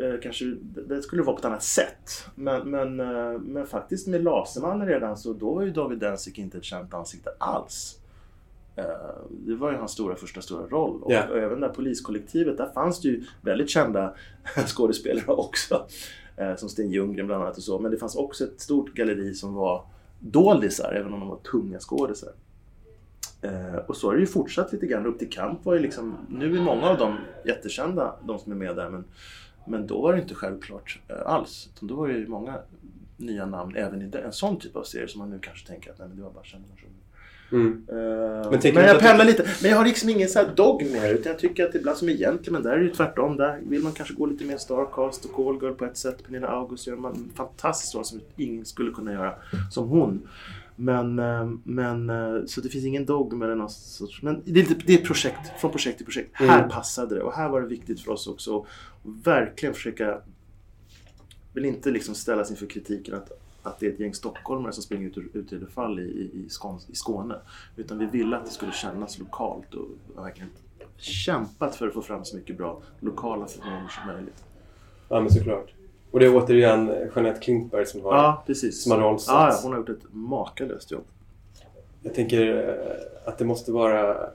eh, Kanske, det skulle vara på ett annat sätt. Men, men, eh, men faktiskt med Lasermannen redan så då var ju David Dencik inte ett känt ansikte alls. Eh, Det var ju hans stora, första stora roll. Och, och även där poliskollektivet, där fanns det ju väldigt kända skådespelare också. Eh, Som Sten Ljunggren bland annat och så. Men det fanns också ett stort galleri som var doldisar, även om de var tunga skådisar. Eh, och så har det ju fortsatt lite grann. Upp till kamp var ju liksom, nu är många av dem jättekända, de som är med där. Men, men då var det inte självklart alls. Då var det ju många nya namn även i en sån typ av serie som man nu kanske tänker att nej, men det var bara kända personer. Mm. Eh, Men men, jag pendlar lite. Men jag har liksom ingen så här dogm det, Utan jag tycker att ibland som egentligen, men där är det ju tvärtom. Där vill man kanske gå lite mer Starcast och Callgirl på ett sätt. Pernilla August gör man en fantastisk roll som ingen skulle kunna göra som hon. Men, eh, men eh, så det finns ingen dogm eller någon sorts... Men det är, lite, det är projekt, från projekt till projekt. Mm. Här passade det och här var det viktigt för oss också att verkligen försöka vill inte liksom ställas inför kritiken att, att det är ett gäng stockholmare som springer ut ur utredarfall i, i, i, Skåne, i Skåne. Utan vi ville att det skulle kännas lokalt och verkligen kämpat för att få fram så mycket bra lokala förmågor som möjligt. Ja, men såklart. Och det är återigen Jeanette Klintberg som har, Ja, precis. som har rollsatt. Ja, ja, hon har gjort ett makalöst jobb. Jag tänker eh, att det måste vara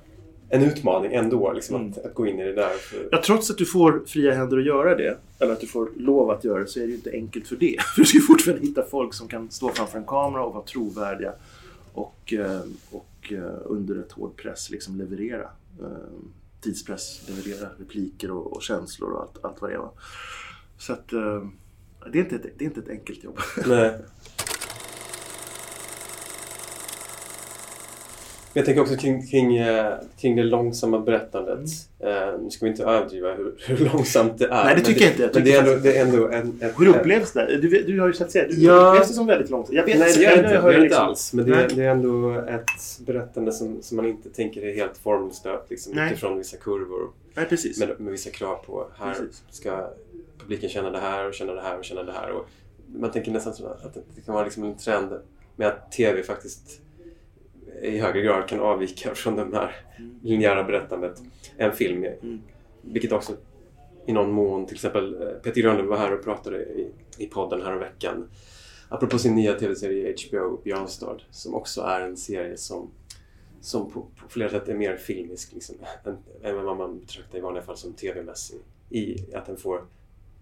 en utmaning ändå liksom, Mm. att, att gå in i det där. För, Ja, trots att du får fria händer att göra det, eller att du får lov att göra det, så är det ju inte enkelt för det. För du ska fortfarande hitta folk som kan stå framför en kamera och vara trovärdiga och, eh, och eh, under ett hård press liksom leverera. eh, Tidspress, leverera repliker och, och känslor och allt, allt vad det är. Så att det är, inte ett, det är inte ett enkelt jobb. Nej. Jag tänker också kring, kring, eh, kring det långsamma berättandet. Eh, nu ska vi inte överdriva hur, hur långsamt det är. Mm. Nej, det tycker jag inte. Jag men det är ändå, det är ändå en... en Hur upplevs det? Du, du har ju sett serien. Du Ja. upplevs det som väldigt långsamt? Jag vet Nej, det gör det inte, jag det gör det inte liksom- alls. Men det, är- det är ändå ett berättande som, som man inte tänker är helt formstöpt liksom, Nej. utifrån vissa kurvor. Nej, precis. Med, med vissa krav på här Precis. ska publiken känna det här och känna det här och känna det här. Och man tänker nästan att det kan vara liksom en trend med att TV faktiskt i högre grad kan avvika från det här linjära berättandet än film. Mm. Vilket också i någon mån, till exempel eh, Peter Grönlund var här och pratade i, i podden här veckan apropå sin nya TV-serie HBO Björnstad som också är en serie som, som på, på flera sätt är mer filmisk liksom, än, än vad man betraktar i vanliga fall som TV-mässig. I att den får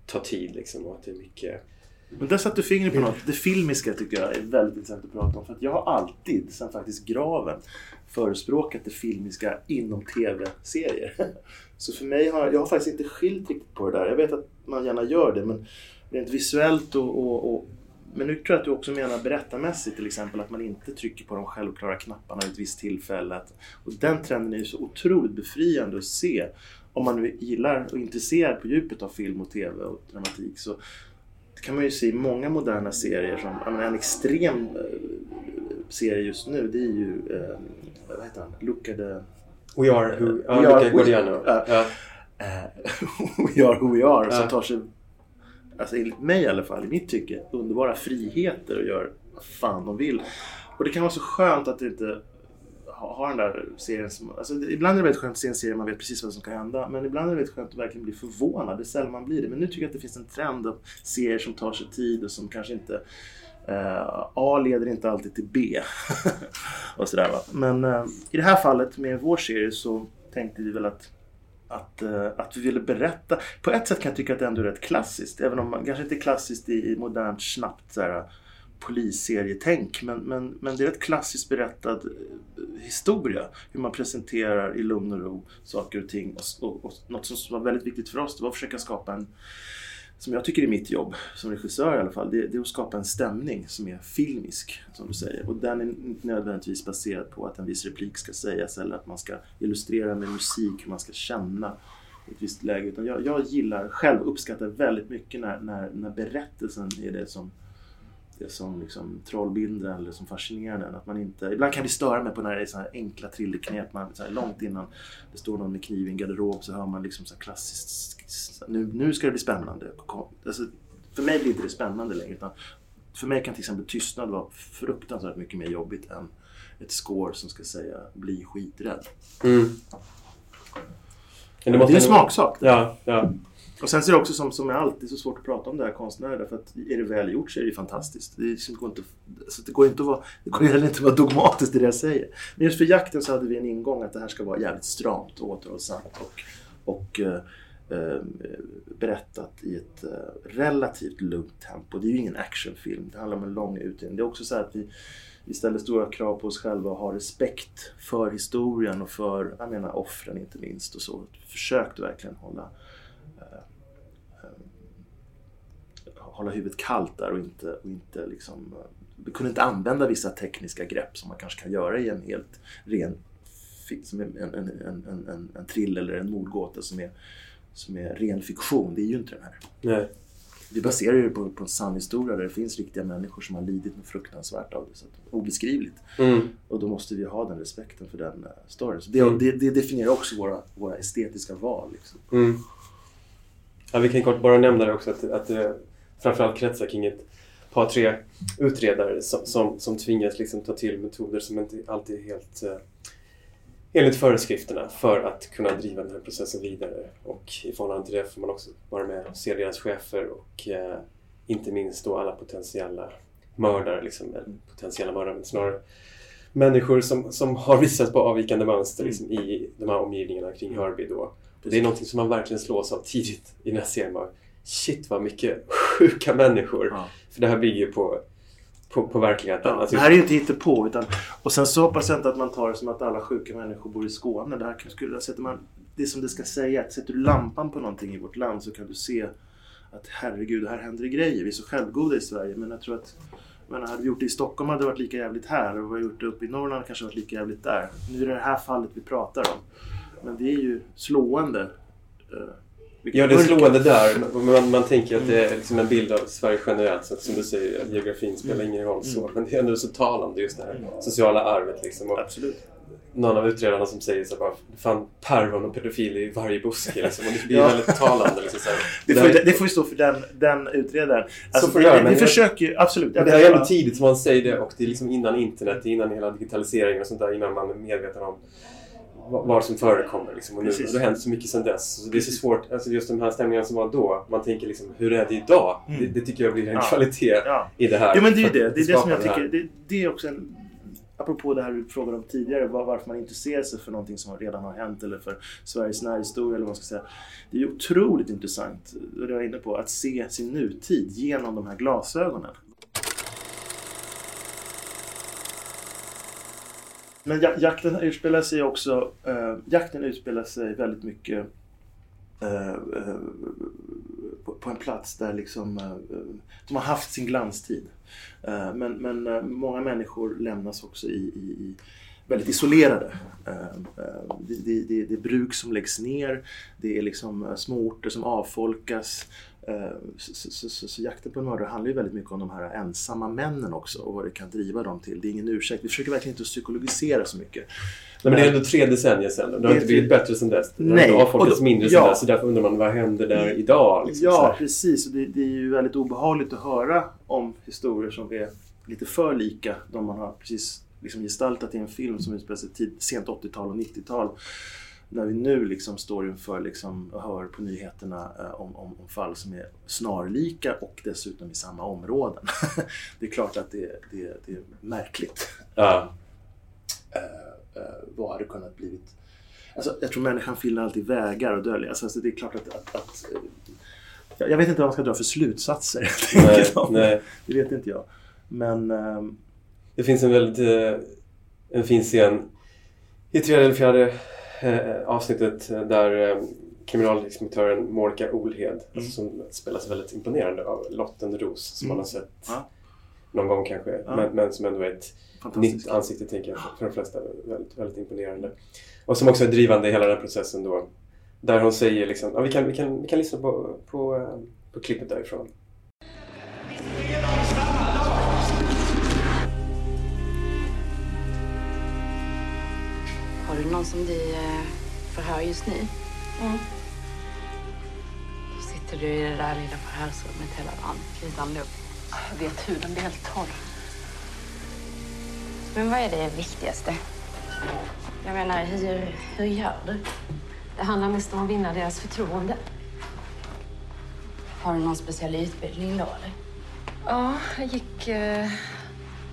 ta tid liksom, och att det är mycket men där satte du fingret på något. Det filmiska tycker jag är väldigt intressant att prata om. För att jag har alltid, sen faktiskt Graven, förespråkat det filmiska inom TV-serier. Så för mig har jag har faktiskt inte skilt riktigt på det där. Jag vet att man gärna gör det men rent visuellt och, och, och men nu tror jag att du också menar berättarmässigt till exempel att man inte trycker på de självklara knapparna vid ett visst tillfälle. Och den trenden är ju så otroligt befriande att se. Om man nu gillar och är intresserad på djupet av film och TV och dramatik så kan man ju se i många moderna serier. Som, jag menar, en extrem eh, serie just nu det är ju, eh, vad heter han, Luca de... We are who... Ja, We are-. Ja. Eh, We are who we are. Som Ja. tar sig, alltså enligt mig i alla fall, i mitt tycke, underbara friheter och gör vad fan de vill. Och det kan vara så skönt att det inte ha, ha den där serien som... Alltså, ibland är det väldigt skönt att se en serie man vet precis vad som kan hända. Men ibland är det väldigt skönt att verkligen bli förvånad. Det är sällan man blir det. Men nu tycker jag att det finns en trend av serier som tar sig tid och som kanske inte... eh, A leder inte alltid till B. och sådär va. Men eh, i det här fallet med vår serie så tänkte vi väl att att, eh, att vi ville berätta. På ett sätt kan jag tycka att det ändå är rätt klassiskt. Även om man kanske inte är klassiskt i, i modernt snabbt så här, polisserietänk. Men, men, men det är rätt klassiskt berättad eh, historia. Hur man presenterar i lugn och ro saker och ting. Och, och, och något som var väldigt viktigt för oss det var att försöka skapa en som jag tycker är mitt jobb som regissör i alla fall, det, det är att skapa en stämning som är filmisk, som du säger. Och den är inte nödvändigtvis baserad på att en viss replik ska sägas eller att man ska illustrera med musik hur man ska känna i ett visst läge. Utan jag, jag gillar, själv uppskattar väldigt mycket när, när, när berättelsen är det som det som liksom trollbinder eller som fascinerar en. Att man inte, ibland kan vi störa mig på när det är så här enkla thrillerknep. Man, så här långt innan det står någon med kniv i en garderob så hör man liksom så här klassiskt nu, nu ska det bli spännande. Alltså, för mig blir inte det spännande längre. Utan för mig kan till exempel tystnad vara fruktansvärt mycket mer jobbigt än ett score som ska säga bli skiträdd. Mm. Men det är en smaksak. Ja, ja. Och sen så är det också som, som är alltid så svårt att prata om det här konstnärer därför att är det väl gjort så är det ju fantastiskt. Det, liksom, går inte, så det går inte att vara, det går heller inte att vara dogmatiskt i det jag säger. Men just för jakten så hade vi en ingång att det här ska vara jävligt stramt och återhållsamt och, och eh, eh, berättat i ett eh, relativt lugnt tempo. Det är ju ingen actionfilm, det handlar om en lång utredning. Det är också så här att vi, vi ställer stora krav på oss själva och har respekt för historien och för, jag menar offren inte minst och så. Försökte verkligen hålla hålla huvudet kallt där och inte, och inte liksom... Vi kunde inte använda vissa tekniska grepp som man kanske kan göra i en helt ren som en, en, en, en, en, trill eller en mordgåta som är, som är ren fiktion. Det är ju inte den här. Nej. Vi baserar det på, på en sann historia där det finns riktiga människor som har lidit något fruktansvärt av det. Så obeskrivligt. Mm. Och då måste vi ha den respekten för den uh, storyn. Så det, Mm. det, det definierar också våra, våra estetiska val. Liksom. Mm. Ja, vi kan kort bara nämna det också att, att det framförallt kretsar kring ett par, tre utredare som, som, som tvingas liksom ta till metoder som inte alltid är helt eh, enligt föreskrifterna för att kunna driva den här processen vidare. Och i förhållande till det får man också vara med och se deras chefer och eh, inte minst då alla potentiella mördare, liksom, eller potentiella mördare, men snarare människor som, som har visat på avvikande mönster liksom, i de här omgivningarna kring Hörby då. Det är någonting som man verkligen slås av tidigt i den här serien. Shit vad mycket sjuka människor. För det här bygger ju på, på, på verkligheten. Ja, Alltså, det här är ju inte hittepå. Utan, och sen så hoppas jag inte att man tar det som att alla sjuka människor bor i Skåne. Det, här kan- skulle, sätter man, det är som det ska säga. Att sätter du lampan på någonting i vårt land så kan du se att herregud, här händer det grejer. Vi är så självgoda i Sverige. Men jag tror att menar, hade vi gjort det i Stockholm hade det varit lika jävligt här. Och vi har gjort det uppe i Norrland kanske varit lika jävligt där. Nu är det det här fallet vi pratar om. Men det är ju slående. Ja, det är slående där. Man, man tänker att det är liksom en bild av Sverige generellt sett. Som du säger, geografin spelar ingen roll så. Men det är ändå så talande just det här sociala arvet. Liksom. Och Absolut. Någon av utredarna som säger så här, bara, fan pervon och pedofil i varje buske. Liksom. Och det blir Ja. väldigt talande. Liksom, så här. Det får, det, det får ju stå för den, den utredaren. Alltså, får det göra, vi, försöker ju, absolut. Men det här är ändå tidigt som man säger det och det är liksom innan internet, det är innan hela digitaliseringen och sånt där, innan man är medveten om vad, som förekommer. Liksom. Och nu Precis. det har hänt så mycket sedan dess. Så det är så svårt, alltså just de här stämningarna som var då, man tänker liksom, hur är det idag? Mm. Det, det tycker jag blir en Ja. kvalitet Ja. i det här. Jo men det är ju det. Det är det som jag tycker. Det, det är också en... Apropå det här du frågade om tidigare, var, varför man intresserar sig för någonting som redan har hänt eller för Sveriges närhistoria eller vad man ska säga. Det är ju otroligt intressant, det jag var inne på, att se sin nutid genom de här glasögonen. Men jakten utspelar sig också, eh, jakten utspelar sig väldigt mycket eh, eh på, på en plats där liksom, eh, de har haft sin glanstid. Eh, men, men eh, många människor lämnas också i, i, i väldigt isolerade. Eh, eh Det, det, det, det är bruk som läggs ner, det är liksom eh, småorter som avfolkas. Eh, Så, så, så, så jakten på en mördare handlar ju väldigt mycket om de här ensamma männen också och vad det kan driva dem till. Det är ingen ursäkt. Vi försöker verkligen inte psykologisera så mycket. Nej, men det är ändå tre decennier sedan. Det Det har inte blivit tre- bättre sedan dess. Det har Nej, inte avfolkats och då- mindre ja. sedan dess. Så därför undrar man vad händer där idag? Liksom, Ja, precis. Och det, det är ju väldigt obehagligt att höra om historier som är lite för lika de man har precis liksom gestaltat i en film som utspelar sig sent 80-tal och 90-tal. När vi nu liksom står inför liksom och hör på nyheterna eh, om, om, om fall som är snarlika och dessutom i samma områden. det är klart att det, det, det är märkligt. Ja. Eh, eh, vad hade kunnat blivit... Alltså, jag tror människan finner alltid vägar att dölja. Alltså, det är klart att... att, att jag- vet inte vad man ska dra för slutsatser. Nej, nej. Det vet inte jag. Men... ehm, Det finns en väldigt en fin scen i tredje eller fjärde avsnittet eh, där eh, kriminalinspektören Monica Olhed, Mm. alltså, som spelas väldigt imponerande av Lotten Ros som Mm. man har sett Ja. någon gång kanske. Ja. Men, men som ändå är ett nytt ansikte tänker jag för de flesta. Väldigt, väldigt imponerande. Och som också är drivande i hela den processen då. Där hon säger liksom, ja, vi, kan, vi, kan, vi kan lyssna på, på, eh, på klippet därifrån. Någon som du eh, förhör just nu? Mm. Då sitter du i det där lilla förhörsrummet hela dagen utan luft. Jag vet hur den blir helt torr. Men vad är det viktigaste? Jag menar, hur, hur gör du? Det handlar mest om att vinna deras förtroende. Har du någon speciell utbildning då eller? Ja, jag gick eh,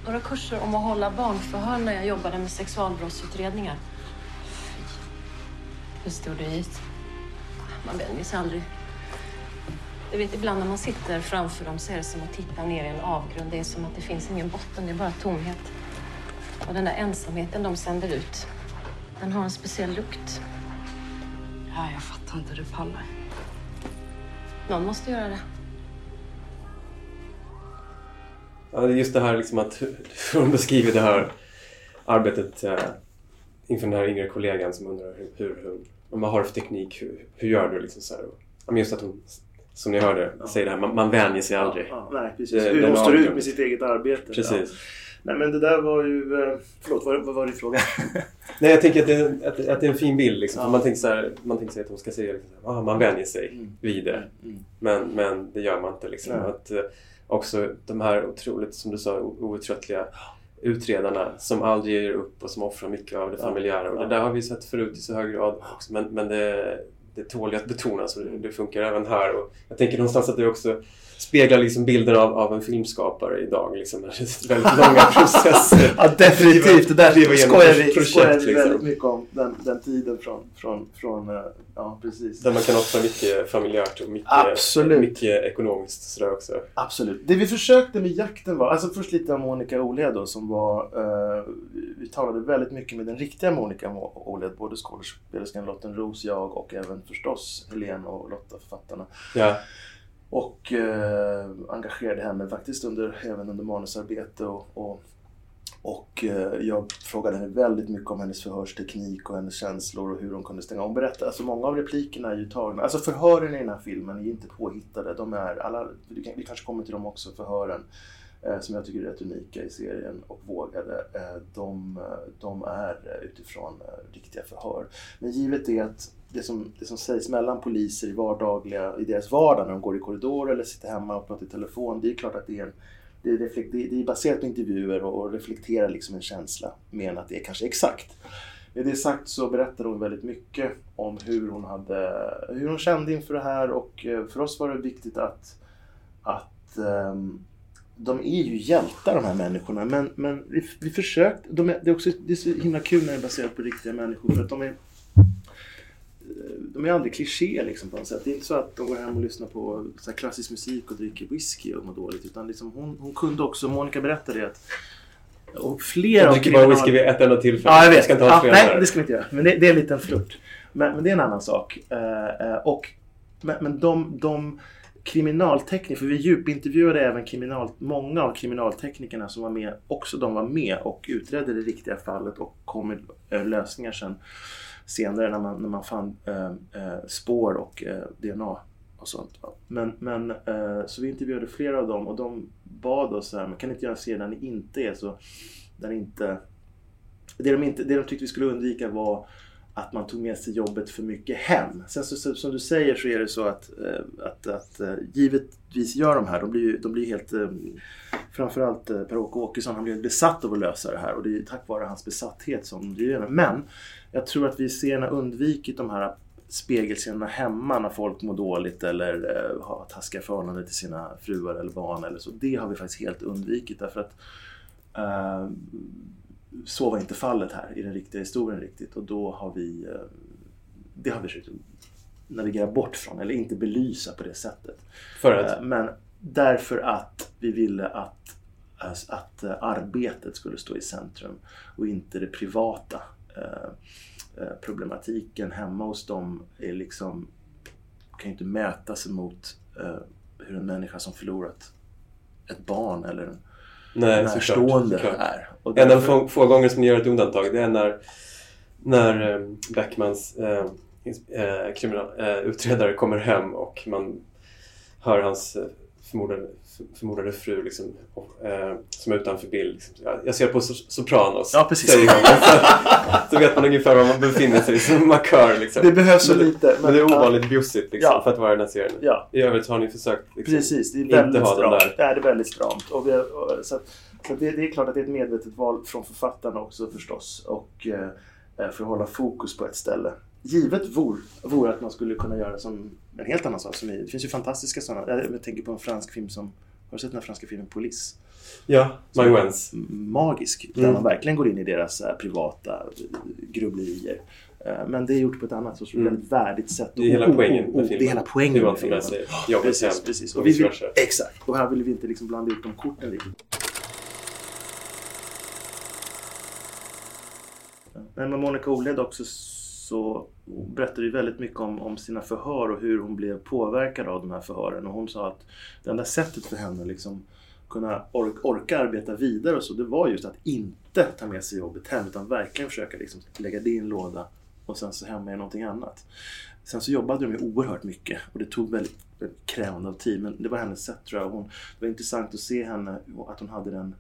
några kurser om att hålla barnförhör när jag jobbade med sexualbrottsutredningar. Hur stod du ut? Man vänjer sig aldrig. Du vet, ibland när man sitter framför dem så är det som att titta ner i en avgrund. Det är som att det finns ingen botten, det är bara tomhet. Och den där ensamheten de sänder ut, den har en speciell lukt. Ja, jag fattar inte hur du pallar. Någon måste göra det. Ja, det är just det här liksom att hur hon beskriver det här arbetet eh, inför den här yngre kollegan som undrar hur, hur, hur vad har du för teknik, hur, hur gör du liksom så här. Och, ja, just att hon, som ni hörde, säger det här, man, man vänjer sig aldrig. Ja, nej, precis. Det- Hur de står ut med sitt eget arbete. Precis. Ja. Nej, men det där var ju... eh, Förlåt, vad, vad var din fråga? Nej, jag tänker att det, att, att det är en fin bild. Liksom. Ja. Man tänker så här, man tänker sig att hon ska säga liksom, så här, ah, man vänjer sig Mm. vid det. Mm. Men, men det gör man inte. Liksom. Nej. Att, eh, också de här otroligt, som du sa, outtröttliga utredarna som aldrig ger upp och som offrar mycket av det familjära. Och det där har vi sett förut i så hög grad också. Men, men det, det tål ju att betonas och det, det funkar även här. Och jag tänker någonstans att det också speglar liksom bilden av, av en filmskapare idag. Liksom. Det är väldigt långa processer. Ja, definitivt. Det där skojar vi, projekt, skojar vi liksom. väldigt mycket om. Den, den tiden från, från, från... eh, Ja, precis. Där man kan offra mycket familjärt och mycket, Absolut. mycket ekonomiskt sådär också. Absolut. Det vi försökte med jakten var, alltså först lite om Monica Olhed då som var, eh, vi talade väldigt mycket med den riktiga Monica Mo- Olhed, både skådespelerskan Lotten Ros, jag och även förstås Helene och Lotta, författarna. Ja. Och eh, engagerade henne faktiskt under, även under manusarbete och, och, och eh, jag frågade henne väldigt mycket om hennes förhörsteknik och hennes känslor och hur hon kunde stänga. Hon berättade, alltså många av replikerna är ju tagna, alltså förhören i den här filmen är ju inte påhittade. De är alla, vi kan- vi kanske kommer till dem också, förhören eh, som jag tycker är rätt unika i serien och vågade. Eh, de, de är utifrån eh, riktiga förhör. Men givet det att det som, det som sägs mellan poliser i vardagliga, i deras vardag när de går i korridor eller sitter hemma och pratar i telefon, det är klart att det är en det är, reflekt, det är- baserat på intervjuer och, och reflekterar liksom en känsla mer än att det är kanske exakt. Med det sagt så berättar hon väldigt mycket om hur hon, hade, hur hon kände inför det här och eh, för oss var det viktigt att, att um, de är ju hjältar de här människorna men, men vi, vi försökte, de är, det, är också, det är så himla kul när det är baserat på riktiga människor för att de är de är aldrig kliché liksom på något sätt. Det är inte så att de går hem och lyssnar på så klassisk musik och dricker whisky och mår dåligt. Utan liksom hon, hon kunde också, Monica berättade att och flera av dricker bara whisky vid ett enda tillfälle. Ja, jag vet. Jag ska inte ha ja, nej, det ska vi inte göra. Men det, det är en liten flört. Men, men det är en annan sak. Eh, eh, och, men men de, de kriminaltekniker, för vi djupintervjuade även kriminal, många av kriminalteknikerna som var med, också de var med och utredde det riktiga fallet och kom med eh, lösningar sen senare när man, när man fann eh, eh spår och eh, DNA och sånt. Men, men eh, så vi intervjuade flera av dem och de bad oss så här, men kan ni inte göra en serie där ni inte är så, där inte det de, inte, det de tyckte vi skulle undvika var att man tog med sig jobbet för mycket hem. Sen så, som du säger så är det så att, eh, att, att eh, givetvis gör de här, de blir, de blir helt eh, Framförallt Per-Åke Åkesson, han blev besatt av att lösa det här och det är tack vare hans besatthet som driver det. Men jag tror att vi serierna undvikit de här spegelscenerna hemma när folk mår dåligt eller har taskiga förhållanden till sina fruar eller barn eller så. Det har vi faktiskt helt undvikit därför att uh, så var inte fallet här i den riktiga historien riktigt och då har vi uh, det har vi försökt navigera bort från eller inte belysa på det sättet. För att? Men därför att vi ville att, att arbetet skulle stå i centrum och inte det privata. Eh, problematiken hemma hos dem är liksom, kan ju inte mäta sig mot hur en människa som förlorat ett barn eller en Nej, närstående såklart, är. Och därför... En av få, få gånger som ni gör ett undantag det är när, när um, Beckmans uh, kriminal, utredare kommer hem och man hör hans förmodade, förmodade fru liksom, och, eh, som är utanför bild. Liksom. Jag, jag ser på Sopranos. Ja, precis. Så, så vet man ungefär var man befinner sig som markör. Liksom. Det behövs så lite. Men, men det är ovanligt bjussigt liksom, ja. för att vara den här serien. Ja. I övrigt har ni försökt liksom, Precis, det är väldigt inte ha stramt. den där. Det är väldigt stramt. Och har, så så det, det, är klart att det är ett medvetet val från författarna också förstås. Och eh, för att hålla fokus på ett ställe givet vore vor att man skulle kunna göra som en helt annan sak. Som är, det finns ju fantastiska sådana. Jag tänker på en fransk film som... Har du sett den här franska filmen Polis? Ja, Manguens. Magisk. Där Mm. man verkligen går in i deras äh, privata äh, grubblerier. Äh, men det är gjort på ett annat sorts Mm. väldigt värdigt sätt. Det är hela Och- och- poängen och- med filmen. Det är hela poängen med filmen. jobbet Precis, hem precis. och vi vill, exakt. Och här vill vi inte liksom blanda ut de korten riktigt. Men med Monica Oled också så berättade ju väldigt mycket om, om sina förhör och hur hon blev påverkad av de här förhören. Och hon sa att det enda sättet för henne liksom kunna or orka arbeta vidare och så, det var just att inte ta med sig jobbet hem utan verkligen försöka liksom lägga det i en låda och sen så hemma i någonting annat. Sen så jobbade de ju oerhört mycket och det tog väldigt, väldigt krävande av tid men det var hennes sätt tror jag. Hon, det var intressant att se henne, att hon hade den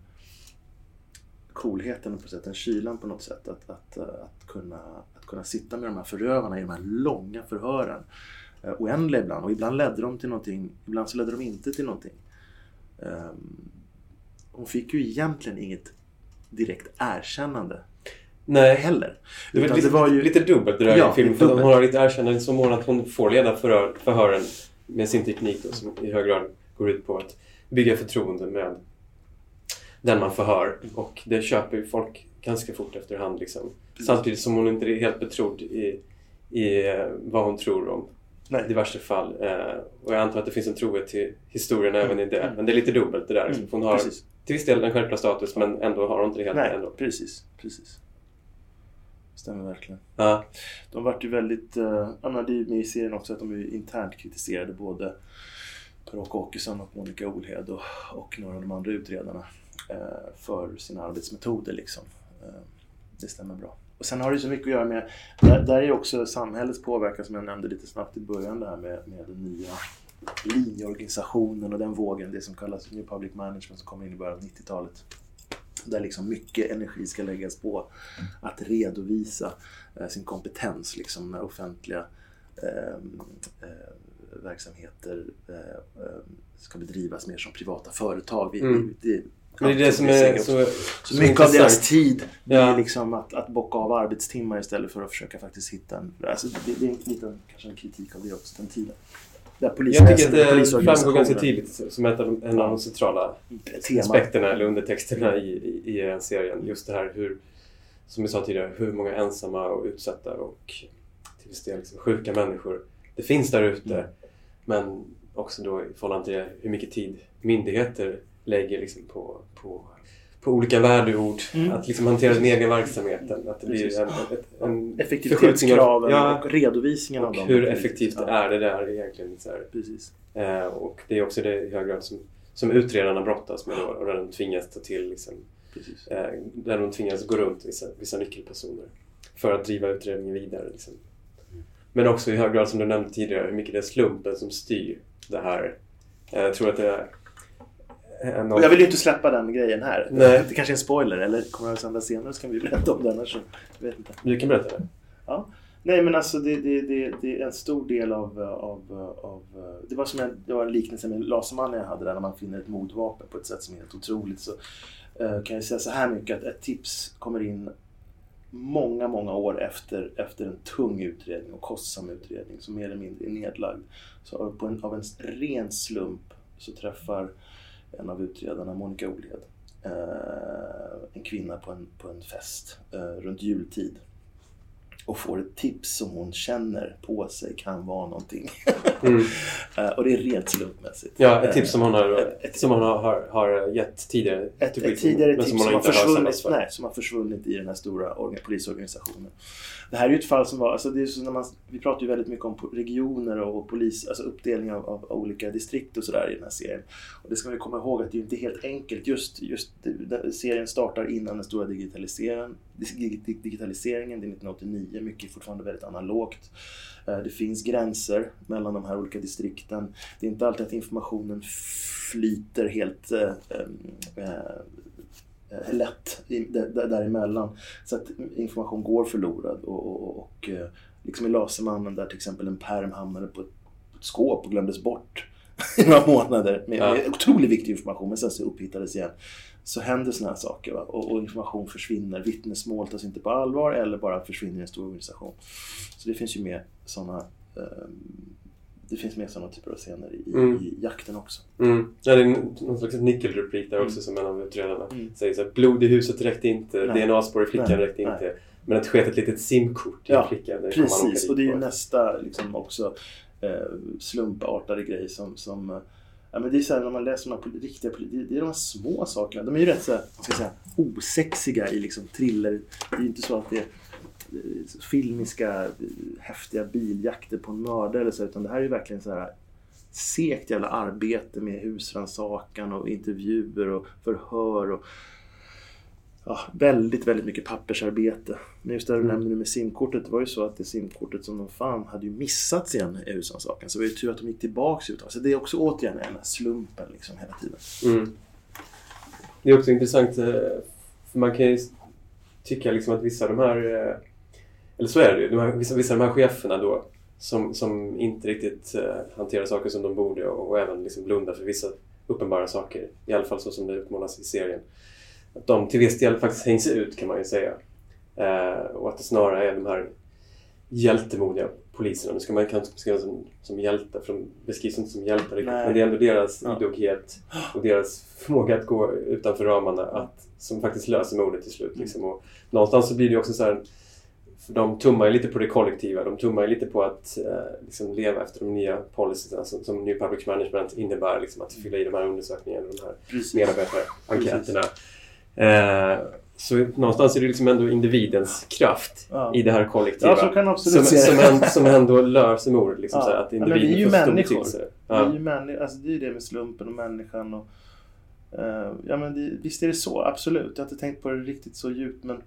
coolheten på sätt, den kylan på något sätt. Att, att, att, kunna, kunna sitta med de här förövarna i de här långa förhören. Eh, Oändliga ibland och ibland ledde de till någonting, ibland så ledde de inte till någonting. Ehm, Hon fick ju egentligen inget direkt erkännande Nej. heller. Det, väl lite, det var ju- lite dubbelt det där Ja, i filmen. För hon har lite erkännande i så mån att hon får leda förhör, förhören med sin teknik då, som i hög grad går ut på att bygga förtroende med den man förhör. Och det köper ju folk ganska fort efterhand. Liksom. Samtidigt som hon inte är helt betrodd i, i eh, vad hon tror om Nej. diverse fall. Eh, och jag antar att det finns en trohet till historien även i det. Mm. Men det är lite dubbelt det där. Liksom. Mm, För Hon har precis. till viss del en självklar status men ändå har hon inte det helt Nej, ändå. precis. precis. Stämmer verkligen. Ja. De vart ju väldigt, ja, men det är med i serien också att de ju internt kritiserade både Per-Åke Åkesson och Monica Olhed och, och några av de andra utredarna eh, för sina arbetsmetoder liksom. Eh, det stämmer bra. Och sen har det så mycket att göra med, där, där är också samhällets påverkan som jag nämnde lite snabbt i början där med, med den nya linjeorganisationen och den vågen, det som kallas New Public Management som kom in i början av 90-talet. Där liksom mycket energi ska läggas på att redovisa eh, sin kompetens liksom när offentliga eh, eh, verksamheter eh, eh, ska bedrivas mer som privata företag. Vi, Mm. det, det är det som är så, så mycket av deras tid Ja. liksom att, att bocka av arbetstimmar istället för att försöka faktiskt hitta en... Alltså det, det är en liten, kanske en kritik av det också, den tiden. Där Jag tycker att det framgår ganska tydligt som ett av de, en av de centrala Tema. aspekterna eller undertexterna i, i, i den serien. Just det här hur, som vi sa tidigare, hur många ensamma och utsatta och till viss del liksom sjuka människor det finns där ute. Mm. Men också då i förhållande till hur mycket tid myndigheter lägger liksom på, på, på olika värdeord. Mm. Att liksom hantera sin egen verksamhet. Att det blir en, en, en Effektivitetskraven Ja, och redovisningen av och dem. hur effektivt Ja. är det där egentligen. Så. Precis. Eh, och det är också det i hög grad som, som utredarna brottas med då, och där de tvingas ta till liksom, eh, där de tvingas gå runt vissa, vissa nyckelpersoner för att driva utredningen vidare. Liksom. Men också i hög grad som du nämnde tidigare hur mycket det är slumpen som styr det här. Eh, jag tror att det är en Och jag vill ju inte släppa den grejen här. Nej. Det kanske är en spoiler, eller kommer att sändas senare så kan vi berätta om den. Annars så, jag vet inte. Du kan berätta det. Ja. Nej men alltså det, det, det, det är en stor del av, av, av det, var som en, det var en liknelse med Lasermannen jag hade där när man finner ett mordvapen på ett sätt som är helt otroligt. Så eh, kan jag säga så här mycket att ett tips kommer in många, många år efter, efter en tung utredning och kostsam utredning som mer eller mindre är nedlagd. Så på en, av en ren slump så träffar en av utredarna, Monica Olhed, eh, en kvinna på en, på en fest eh, runt jultid och får ett tips som hon känner på sig kan vara någonting. Mm. Eh, och det är rent slumpmässigt. Ja, ett tips som hon har, Ett- som hon har, har, gett tidigare ett, till ett tidigare tips hon som, har försvunnit, för. nej, som har försvunnit i den här stora orga- polisorganisationen. Det här är ju ett fall som var, alltså det är så när man, vi pratar ju väldigt mycket om regioner och polis, alltså uppdelning av, av, olika distrikt och sådär i den här serien. Och det ska vi komma ihåg att det är inte helt enkelt. Just, just serien startar innan den stora digitaliseringen. dig- dig- Digitaliseringen, det är 1989, mycket är fortfarande väldigt analogt. Eh, Det finns gränser mellan de här olika distrikten. Det är inte alltid att informationen flyter helt eh, lätt däremellan. Så att information går förlorad. Och, och, och liksom i Lasermannen där till exempel en perm hamnade på ett, på ett skåp och glömdes bort i några månader med, Ja. otroligt viktig information men sen så upphittades igen. Så händer sådana här saker? Och, och information försvinner. Vittnesmål tas inte på allvar eller bara försvinner i en stor organisation. Så det finns ju med sådana det finns med sådana typer av scener i, Mm. i jakten också. Mm. Ja, det är någon slags nyckelreplik där Mm. också som en av utredarna Mm. säger så här, blod i huset räckte inte. DNA-spår i flickan Nej. räckte Nej. inte. Men att sket ett litet simkort i Ja, flickan, Precis, och det är ju nästa liksom också eh, slumpartade grej som, som eh, Ja, men det är så här, när man läser de här riktiga det- är de här små sakerna. De är ju rätt så här, ska jag säga, osexiga i liksom thriller. Det är ju inte så att det är eh, filmiska, eh, häftiga biljakter på en mördare eller så, utan det här är ju verkligen så här segt jävla arbete med husrannsakan och intervjuer och förhör och ja, väldigt, väldigt mycket pappersarbete. Men just det du Mm. nämnde med simkortet, det var ju så att det simkortet som de fann hade ju missats igen i husrannsakan. Så det var ju tur att de gick tillbaks ut. Så det är också återigen den här slumpen liksom hela tiden. Mm. Det är också intressant, eh, för man kan ju tycka liksom att vissa av de här, eh, eller så är det ju, de här, vissa, vissa av de här cheferna då som, som inte riktigt eh, hanterar saker som de borde och, och även liksom blundar för vissa uppenbara saker, i alla fall så som det utmålas i serien. Att de till viss del faktiskt hängs ut kan man ju säga. Eh, och att det snarare är de här hjältemodiga poliserna. Nu ska man kanske beskriva som, som hjältar, för de beskrivs inte som hjältar riktigt. Men det är ändå deras Ja. idoghet och deras förmåga att gå utanför ramarna att, som faktiskt löser mordet till Mm. slut. Liksom. Och någonstans så blir det också så här de tummar ju lite på det kollektiva. De tummar ju lite på att eh, liksom leva efter de nya policyerna som, som New Public Management innebär. Liksom, att fylla i de här undersökningarna och de här medarbetarenkäterna. Eh, så någonstans är det liksom ändå individens kraft Ja. i det här kollektiva. Ja, som, som, en, som ändå löser mordet. Liksom, Ja. så här, att Ja, men vi individen är ju människor. Vi är Ja. ju männi- alltså det är ju det med slumpen och människan. Och, eh, ja, men det, visst är det så, absolut. Jag har inte tänkt på det riktigt så djupt men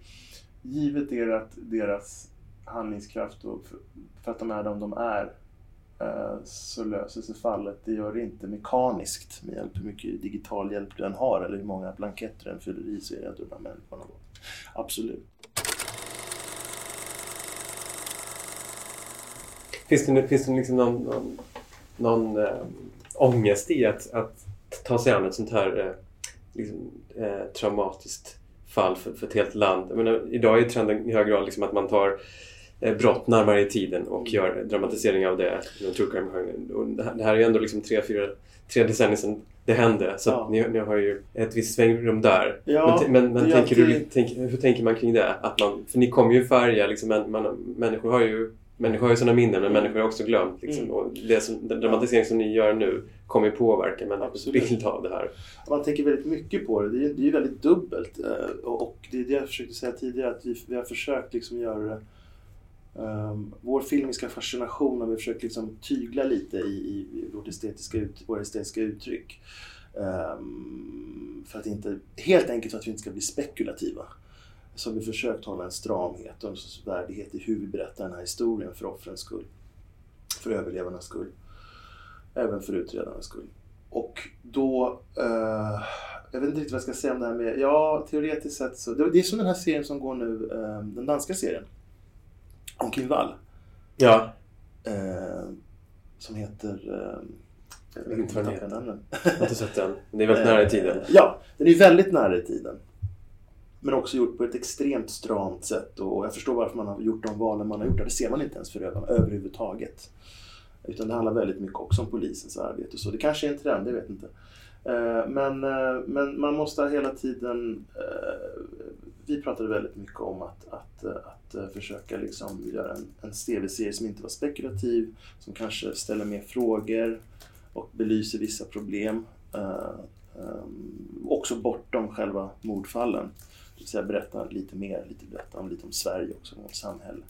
givet är att deras handlingskraft och för, för att de är de de är Eh, så löser sig fallet. Det gör det inte mekaniskt med hjälp hur mycket digital hjälp du än har eller hur många blanketter du än fyller i så är det att de här människorna. Absolut. Finns det, finns det liksom någon, någon, någon äh, ångest i att, att ta sig an ett sånt här äh, liksom, äh, traumatiskt fall för, för ett helt land? Jag menar, idag är trenden i hög grad liksom att man tar äh, brott närmare i tiden och Mm. gör dramatisering av det inom true crime det, här, det här är ju ändå liksom tre, fyra, tre decennier sedan det hände. Så Ja. ni, ni har ju ett visst svängrum där. Ja, men men, men tänker du, tänk, hur tänker man kring det? Att man, för ni kommer ju färga, liksom, man, man, människor har ju människor har ju sådana minnen men människor har också glömt. Liksom. Mm. Och det som, den dramatisering som ni gör nu kommer ju påverka människors bild av det här. Man tänker väldigt mycket på det. Det är, det är väldigt dubbelt. eh, Och och det är det jag försökte säga tidigare, att vi, vi har försökt liksom göra det Um, vår filmiska fascination har vi försökt liksom tygla lite i, i, vårt estetiska ut, våra estetiska uttryck. Um, för att inte, helt enkelt för att vi inte ska bli spekulativa. Så har vi försökt hålla en stramhet och en sorts värdighet i hur vi berättar den här historien för offrens skull. För överlevarnas skull. Även för utredarnas skull. Och då, Uh, jag vet inte riktigt vad jag ska säga om det här med, ja teoretiskt sett så, det, det är som den här serien som går nu, eh, den danska serien. Om Kim Wall. Ja. Eh, som heter... Eh, jag vet Inte vad den jag namnen. Jag har inte sett den. Det är väldigt nära i tiden. Eh, Ja, den är väldigt nära i tiden. Men också gjort på ett extremt stramt sätt och jag förstår varför man har gjort de valen man har gjort. Det ser man inte ens för ögonen överhuvudtaget. Utan det handlar väldigt mycket också om polisens arbete så. Det kanske är en trend, jag vet inte. Eh, men, eh, men man måste hela tiden... Eh, vi pratade väldigt mycket om att, att, att försöka liksom göra en, en tv-serie som inte var spekulativ, som kanske ställer mer frågor och belyser vissa problem. Också bortom själva mordfallen. Det vill säga berätta lite mer, lite berätta om, lite om Sverige också, om vårt samhälle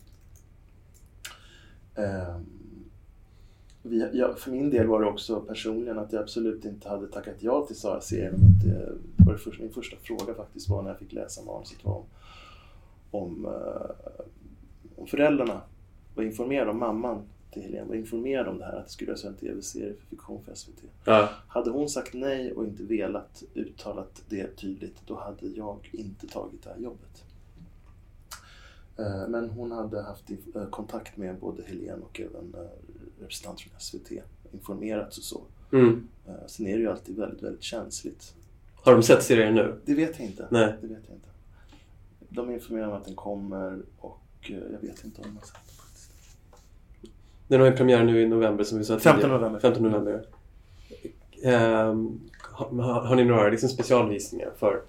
vi, ja, för min del var det också personligen att jag absolut inte hade tackat ja till Sara-serien. det första, min första fråga faktiskt var när jag fick läsa manuset var om, om, eh, om föräldrarna var informerade om mamman till Helene var informerad om det här att det skulle göras en tv-serie för fiktion för SVT. Ja. Hade hon sagt nej och inte velat uttalat det tydligt då hade jag inte tagit det här jobbet. Eh, Men hon hade haft eh, kontakt med både Helene och även eh, representanter från SVT. Informerats och så. Mm. Sen är det ju alltid väldigt, väldigt känsligt. Har de sett serien nu? Det vet jag inte. Nej. Det vet jag inte. De informerar om att den kommer och jag vet inte om de har sett den faktiskt. Den har ju premiär nu i november som vi sa 15 tidigare. november. 15 november. Ehm, har, har ni några liksom, specialvisningar för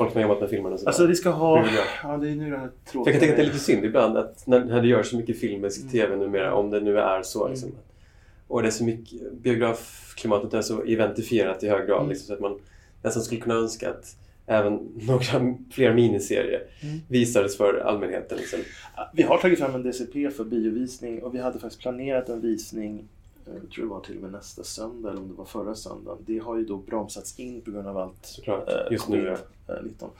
folk som har jobbat med filmen? Och sådär? Alltså vi ska ha... Ja, det är nu det tråkiga. jag kan tänka att det är lite synd ibland att när, när det görs så mycket filmisk TV numera, om det nu är så. Mm. Liksom, och det är så mycket, biografklimatet är så identifierat i hög grad Mm. liksom, så att man nästan skulle kunna önska att även några fler miniserier Mm. visades för allmänheten. Liksom. Vi har tagit fram en DCP för biovisning och vi hade faktiskt planerat en visning jag tror det var till och med nästa söndag eller om det var förra söndagen. Det har ju då bromsats in på grund av allt Såklart, eh, just nu, covid-19.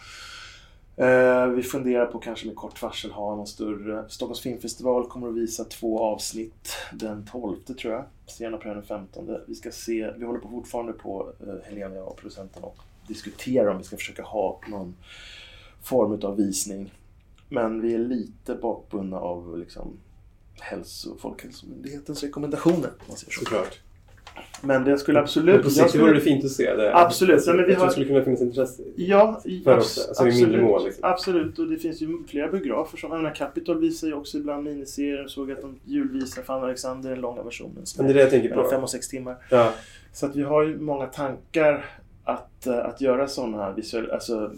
Eh, vi funderar på kanske med kort varsel ha någon större. Stockholms filmfestival kommer att visa två avsnitt den 12 tror jag. Sena på den 15. Vi ska se, vi håller på fortfarande på, eh, Helena och producenten och diskuterar om vi ska försöka ha någon form av visning. Men vi är lite bakbundna av liksom hälso, Folkhälsomyndighetens rekommendationer. Om man säger så. Såklart. Men det skulle Men absolut... på jag sikt skulle- vore det fint att se det. Absolut. Nej, men vi har... det skulle kunna finnas intresse Ja, för abs- också. Alltså i mindre mål. Liksom. Absolut, och det finns ju flera biografer som, menar Capitol visar ju också ibland miniserier. Jag såg att de julvisar Fan Alexander, den långa versionen. som Men det är det jag tänker på. fem och sex timmar. Ja. Så att vi har ju många tankar att, eh, att göra sådana visuella, alltså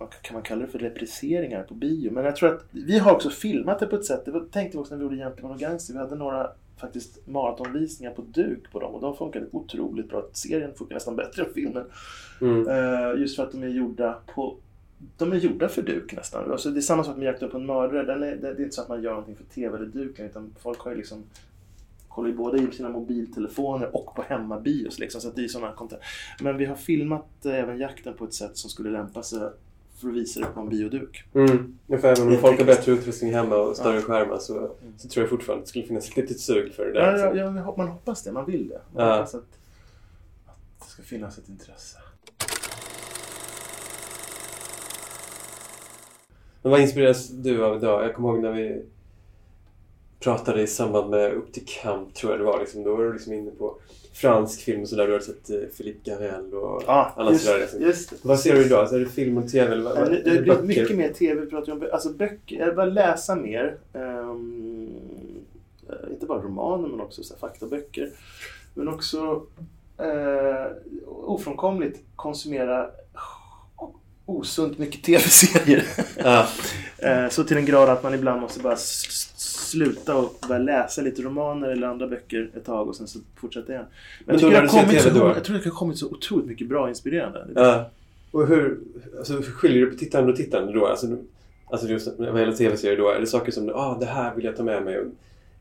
vad kan man kalla det för repriseringar på bio? Men jag tror att vi har också filmat det på ett sätt, det var, tänkte vi också när vi gjorde Gentleman och Gangster, vi hade några faktiskt maratonvisningar på duk på dem och de funkade otroligt bra. Serien funkar nästan bättre än filmen. Mm. Eh, just för att de är gjorda på de är gjorda för duk nästan. Alltså, det är samma sak med Jakten på en mördare. Den är, det är inte så att man gör någonting för TV eller duken utan folk har ju liksom kollar ju både i sina mobiltelefoner och på hemmabios. Liksom, så att det är såna. Men vi har filmat eh, även jakten på ett sätt som skulle lämpa sig för att visa det på en bioduk. Mm. Ja, för även om folk har bättre utrustning hemma och större Ja. skärmar så, så tror jag fortfarande att det skulle finnas ett litet sug för det där. Ja, liksom. ja, ja, man hoppas det, man vill det. Man Ja. hoppas att, att det ska finnas ett intresse. Men vad inspireras du av idag? Jag kommer ihåg när vi pratade i samband med Upp till kamp, tror jag det var. Liksom, då var du liksom inne på fransk film och sådär. Du har sett eh, Philippe Garrel och Ja, annat just- sådär. Liksom. just. Vad ser du idag? Så är det film och tv? Eller Ja, Det, har blivit mycket mer TV. Vi pratar om alltså böcker. Jag bara läsa mer. Eh, inte bara romaner men också så här, faktaböcker. Men också eh, ofrånkomligt konsumera osunt mycket TV-serier. Ja. Eh, Så till en grad att man ibland måste bara sluta och börja läsa lite romaner eller andra böcker ett tag och sen så fortsätta igen. Men jag, när det har kommit så, jag tror det har kommit så otroligt mycket bra inspirerande. Ja. Och hur, alltså, skiljer du på tittande och tittande då? Alltså, alltså just vad gäller tv-serier då, är det saker som ah, det här vill jag ta med mig och,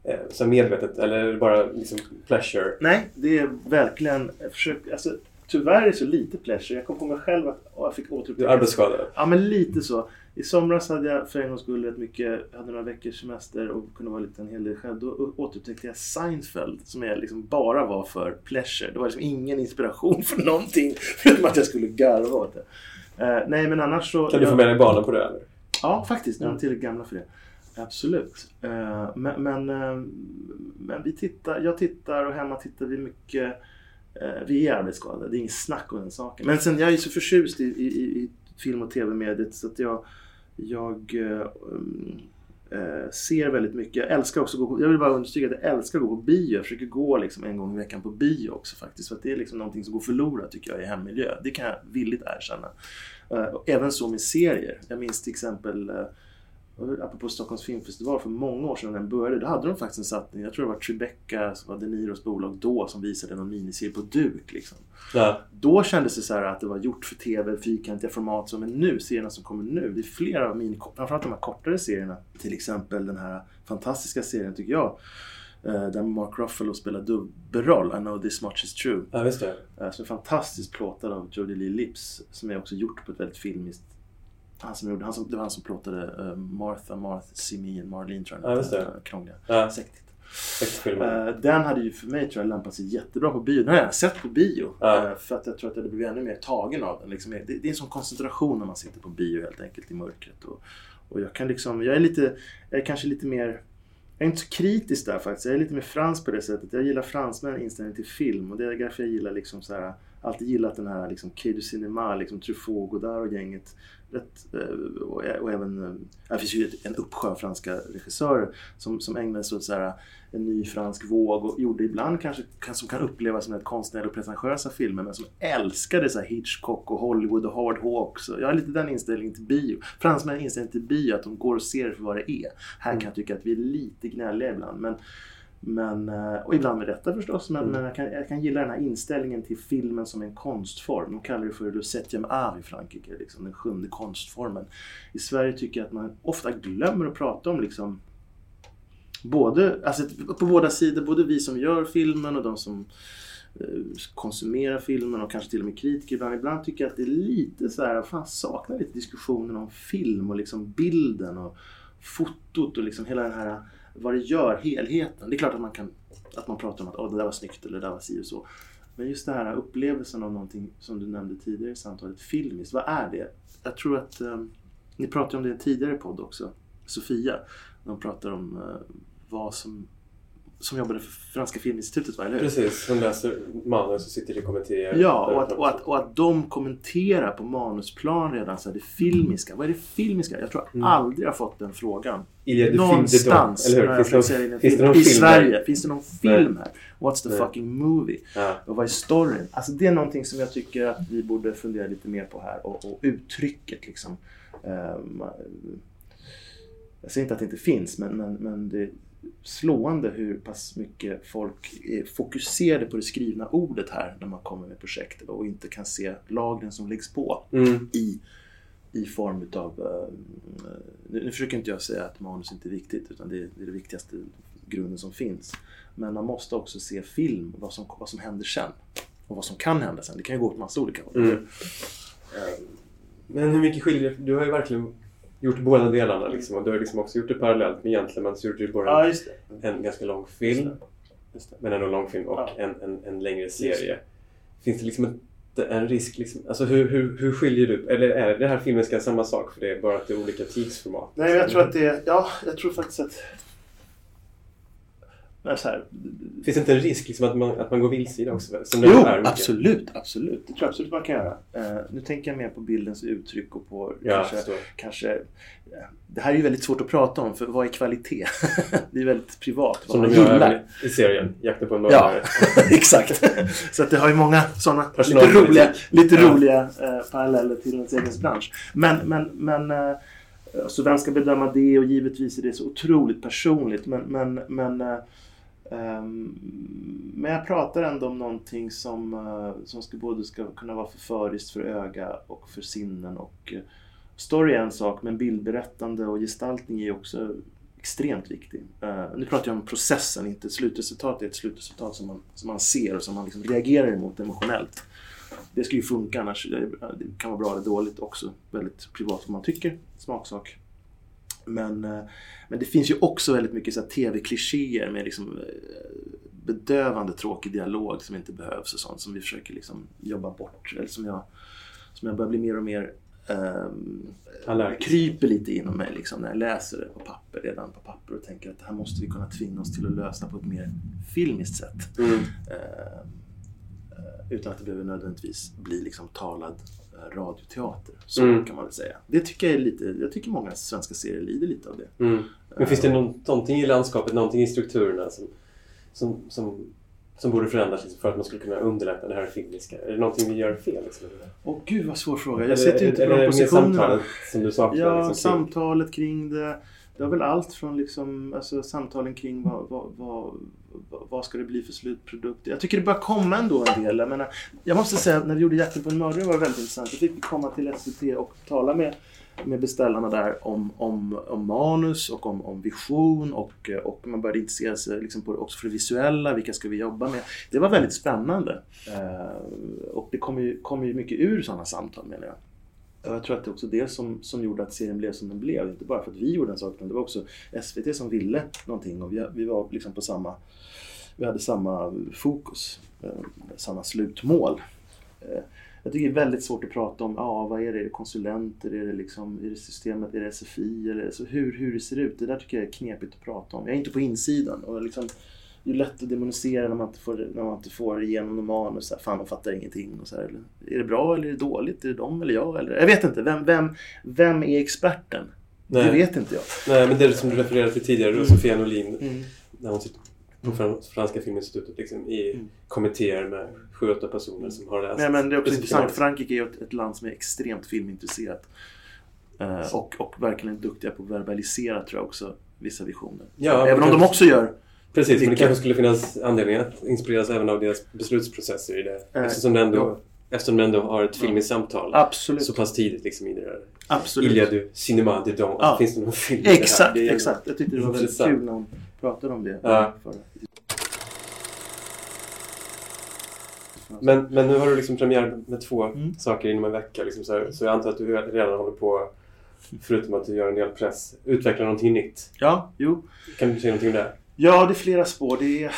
eh, så medvetet eller bara liksom pleasure? Nej, det är verkligen... Jag försöker, alltså, tyvärr är det så lite pleasure. Jag kom på mig själv att åh, jag fick återupptäcka... Du är arbetsskadad? Ja, men lite så. I somras hade jag för en gångs skull rätt mycket, hade några veckors semester och kunde vara lite en hel del själv. Då återupptäckte jag Seinfeld som jag liksom bara var för pleasure. Det var liksom ingen inspiration för någonting förutom att jag skulle garva åt det. Eh, nej, men annars så... Kan du få med dig barnen på det eller? Ja, faktiskt. De är tillräckligt gamla för det. Absolut. Eh, Men, men, eh, men vi tittar, jag tittar och hemma tittar vi mycket. Vi är arbetsskadade, det är inget snack om den saken. Men sen jag är så förtjust i, i- i film och tv-mediet så att jag, jag äh, ser väldigt mycket. Jag älskar också gå på, jag vill bara understryka att jag älskar att gå på bio. Jag försöker gå liksom en gång i veckan på bio också faktiskt. För att det är liksom någonting som går förlorat tycker jag i hemmiljö. Det kan jag villigt erkänna. Äh, även så med serier. Jag minns till exempel Apropå Stockholms filmfestival för många år sedan när den började. Då hade de faktiskt en satsning. Jag tror det var Tribeca som var De Niros bolag då som visade någon miniserie på duk. Liksom. Ja. Då kändes det så här att det var gjort för tv, fyrkantiga format. Så, men nu, serierna som kommer nu, det är flera av min, framförallt de här kortare serierna. Till exempel den här fantastiska serien tycker jag. eh, Där Mark Ruffalo spelar dubbelroll, I know this much is true. Ja, visst det. Eh, Som är fantastiskt plåtad av Jodie Lee Lips. Som är också gjort på ett väldigt filmiskt han som gjorde, han som, det var han som plåtade eh, Martha, Martha, See and Marlene tror jag Ja, just det. Krångliga. Ja. Sektigt. Eh, den hade ju för mig tror jag lämpat sig jättebra på bio. Den har jag sett på bio. Ja. Eh, för att jag tror att jag hade blivit ännu mer tagen av den. Liksom, det, det är en sån koncentration när man sitter på bio helt enkelt i mörkret. Och, och jag kan liksom, jag är lite, jag är kanske lite mer jag är inte så kritisk där faktiskt. Jag är lite mer fransk på det sättet. Jag gillar fransmän inställning till film. Och det är därför jag gillar liksom så här, alltid gillat den här liksom Quai du Cinema, liksom Truffaut, Godard och gänget. Rätt, eh, och, och även, eh, det finns ju en uppsjö franska regissörer som, som ägnar sig åt så här, en ny fransk våg och gjorde ibland kanske kan, som kan upplevas som ett konstnärliga och pretentiösa filmer men som älskade så här Hitchcock och Hollywood och Howard Hawks. Och Jag har lite den inställningen till bio. Fransmän har inställningen till bio att de går och ser för vad det är. Här kan jag tycka att vi är lite gnälliga ibland. Men, men, eh, och ibland med detta förstås, men, Mm. men jag, kan, jag kan gilla den här inställningen till filmen som en konstform. De kallar det för le septième art i Frankrike, liksom den sjunde konstformen. I Sverige tycker jag att man ofta glömmer att prata om liksom både, alltså på båda sidor, både vi som gör filmen och de som eh, konsumerar filmen och kanske till och med kritiker ibland. Ibland tycker jag att det är lite så här, fan saknar lite diskussionen om film och liksom bilden och fotot och liksom hela den här vad det gör, helheten. Det är klart att man kan att man pratar om att oh, det där var snyggt eller det där var si och så. Men just den här upplevelsen av någonting som du nämnde tidigare i samtalet, filmiskt, vad är det? Jag tror att eh, ni pratade om det i en tidigare podd också, Sofia. De pratar om eh, vad som som jobbade för Franska Filminstitutet, va? eller hur? Precis, som läser manus och sitter i kommenterar. Ja, och att, och, att, och att de kommenterar på manusplan redan så här, det filmiska. Vad är det filmiska? Jag tror jag Mm. aldrig har fått den frågan. Ilja, film- Någonstans. eller hur? jag Finns det någon- finns det film. någon I film Sverige. där? Finns det någon film här? What's the Nej. fucking movie? Ja. Och vad är storyn? Alltså det är någonting som jag tycker att vi borde fundera lite mer på här. Och, och uttrycket liksom. Ehm, jag säger inte att det inte finns, men, men, men det slående hur pass mycket folk är fokuserade på det skrivna ordet här när man kommer med projekt och inte kan se lagren som läggs på Mm. i, i form utav... eh, nu, nu försöker inte jag säga att manus inte är viktigt utan det är, det är det viktigaste grunden som finns. Men man måste också se film, vad som, vad som händer sen. Och vad som kan hända sen. Det kan ju gå åt massa olika håll. Mm. Men hur mycket skiljer Du har ju verkligen gjort båda delarna liksom. Och du har liksom också gjort det parallellt med Gentlemen så gjorde du bara Ja, just det. en ganska lång film. Just det. Men ändå en lång film och Ja. en, en, en längre Just serie. Finns det liksom inte en risk liksom, alltså hur, hur, hur skiljer du, eller är det här filmiska samma sak för det är bara att det är olika tidsformat? Nej, jag tror att det är... Ja, jag tror faktiskt att... Här, Finns det inte en risk liksom att, man, att man går vilse i det också? Som Jo, är absolut, absolut. Det tror jag absolut man kan göra. Eh, nu tänker jag mer på bildens uttryck och på Ja, kanske, förstår. kanske... eh, Det här är ju väldigt svårt att prata om, för vad är kvalitet? det är väldigt privat. vad Som man de gör gillar. även i serien Jakten på en Ja, mördare. exakt. Så att det har ju många sådana lite roliga, lite Ja. roliga eh, paralleller till ens egen bransch. Men, men, men Eh, Så vem ska bedöma det och givetvis är det så otroligt personligt men, men, men Ehm, men jag pratar ändå om någonting som, eh, som ska både ska kunna vara förföriskt för öga och för sinnen. Och, eh, story är en sak men bildberättande och gestaltning är också extremt viktig. Eh, nu pratar jag om processen, inte slutresultatet. är ett slutresultat som man, som man ser och som man liksom reagerar emot emotionellt. Det ska ju funka annars. Det kan vara bra eller dåligt också. Väldigt privat vad man tycker. Smaksak. Men, eh, men det finns ju också väldigt mycket tv-klichéer med liksom eh, bedövande tråkig dialog som inte behövs och sånt som vi försöker liksom jobba bort. Eller som jag, som jag börjar bli mer och mer um, kryper lite inom mig liksom, när jag läser det på papper, redan på papper och tänker att det här måste vi kunna tvinga oss till att lösa på ett mer filmiskt sätt. Mm. Eh, utan att det behöver nödvändigtvis bli liksom talad radioteater. Så Mm. kan man väl säga. Det tycker jag är lite, jag tycker många svenska serier lider lite av det. Mm. Men finns det någon, någonting i landskapet, någonting i strukturerna som, som, som, som borde förändras liksom, för att man skulle kunna underlätta det här filmiska? Är det någonting vi gör fel? Liksom? Åh gud vad svår fråga. Jag sitter ju inte på de positionerna. samtalet som du saknar, Ja, liksom, samtalet kring det. Det var väl allt från liksom, alltså, samtalen kring vad, vad, vad, vad, ska det bli för slutprodukt. Jag tycker det börjar komma ändå en del. Jag, menar, jag måste säga att när vi gjorde Jakten på en mördare var det väldigt intressant. Vi fick komma till SVT och tala med, med beställarna där om, om, om manus och om, om vision och, och man började intressera sig liksom på, också för det visuella. Vilka ska vi jobba med? Det var väldigt spännande. Eh, och det kommer ju, kom ju mycket ur sådana samtal menar jag. Och jag tror att det är också det som, som gjorde att serien blev som den blev. Inte bara för att vi gjorde en sak, utan det var också SVT som ville någonting. Och vi, vi var liksom på samma... Vi hade samma fokus, eh, samma slutmål. Eh, jag tycker det är väldigt svårt att prata om, ja vad är det? Är det konsulenter? Är det, liksom, är det systemet? Är det SFI? Eller, så hur, hur det ser ut? Det där tycker jag är knepigt att prata om. Jag är inte på insidan. Och liksom, det är lätt att demonisera när man inte får, när man inte får igenom någon manus. Så här, Fan, de fattar ingenting. Och så här, är det bra eller är det dåligt? Är det de eller jag? Eller, jag vet inte. Vem, vem, vem är experten? Det Nej. vet inte jag. Nej, men det som du refererade till tidigare, Mm. Sofia Norlin, Mm. när hon sitter på Fran- Franska Filminstitutet liksom, i Mm. kommittéer med sju, åtta personer som har läst. Nej, men det är också intressant. Frankrike är ju ett, ett land som är extremt filmintresserat. Eh, och, och verkligen duktiga på att verbalisera tror jag också vissa visioner. Ja, Även om de också gör Precis, men det kanske skulle finnas anledning att inspireras även av deras beslutsprocesser i det. Eh, Eftersom det ändå, ja. eftersom det ändå har ett filmiskt samtal Absolut. så pass tidigt liksom, i det där. Absolut. Ilja du Cinema de Don. Ja. Finns det någon film? Exakt, Det exakt. Jag tyckte det var väldigt kul när hon pratade om det. Ja. Men, men nu har du liksom premiär med två Mm. saker inom en vecka. Liksom så, här, så jag antar att du redan håller på, förutom att du gör en del press, utveckla någonting nytt. Ja, jo. Kan du säga någonting om det? Ja, det är flera spår. Det är,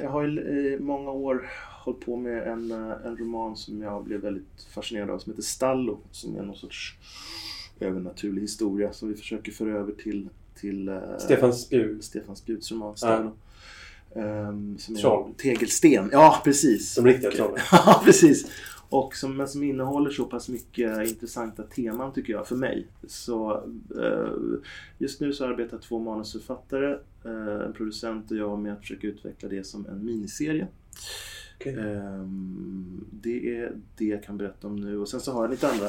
jag har i många år hållit på med en, eh, en roman som jag blev väldigt fascinerad av som heter Stallo. Som är någon sorts övernaturlig historia som vi försöker föra över till, till eh, Stefan Spjut. Stefan Spjuts roman Stallo. Um, som är Troll. Tegelsten. Ja, precis. Som riktiga trollen. ja, precis. Och som, men som innehåller så pass mycket intressanta teman tycker jag, för mig. Så eh, just nu så arbetar två manusförfattare, eh, en producent och jag med att försöka utveckla det som en miniserie. Okej. Ehm, det är det jag kan berätta om nu. Och sen så har jag lite andra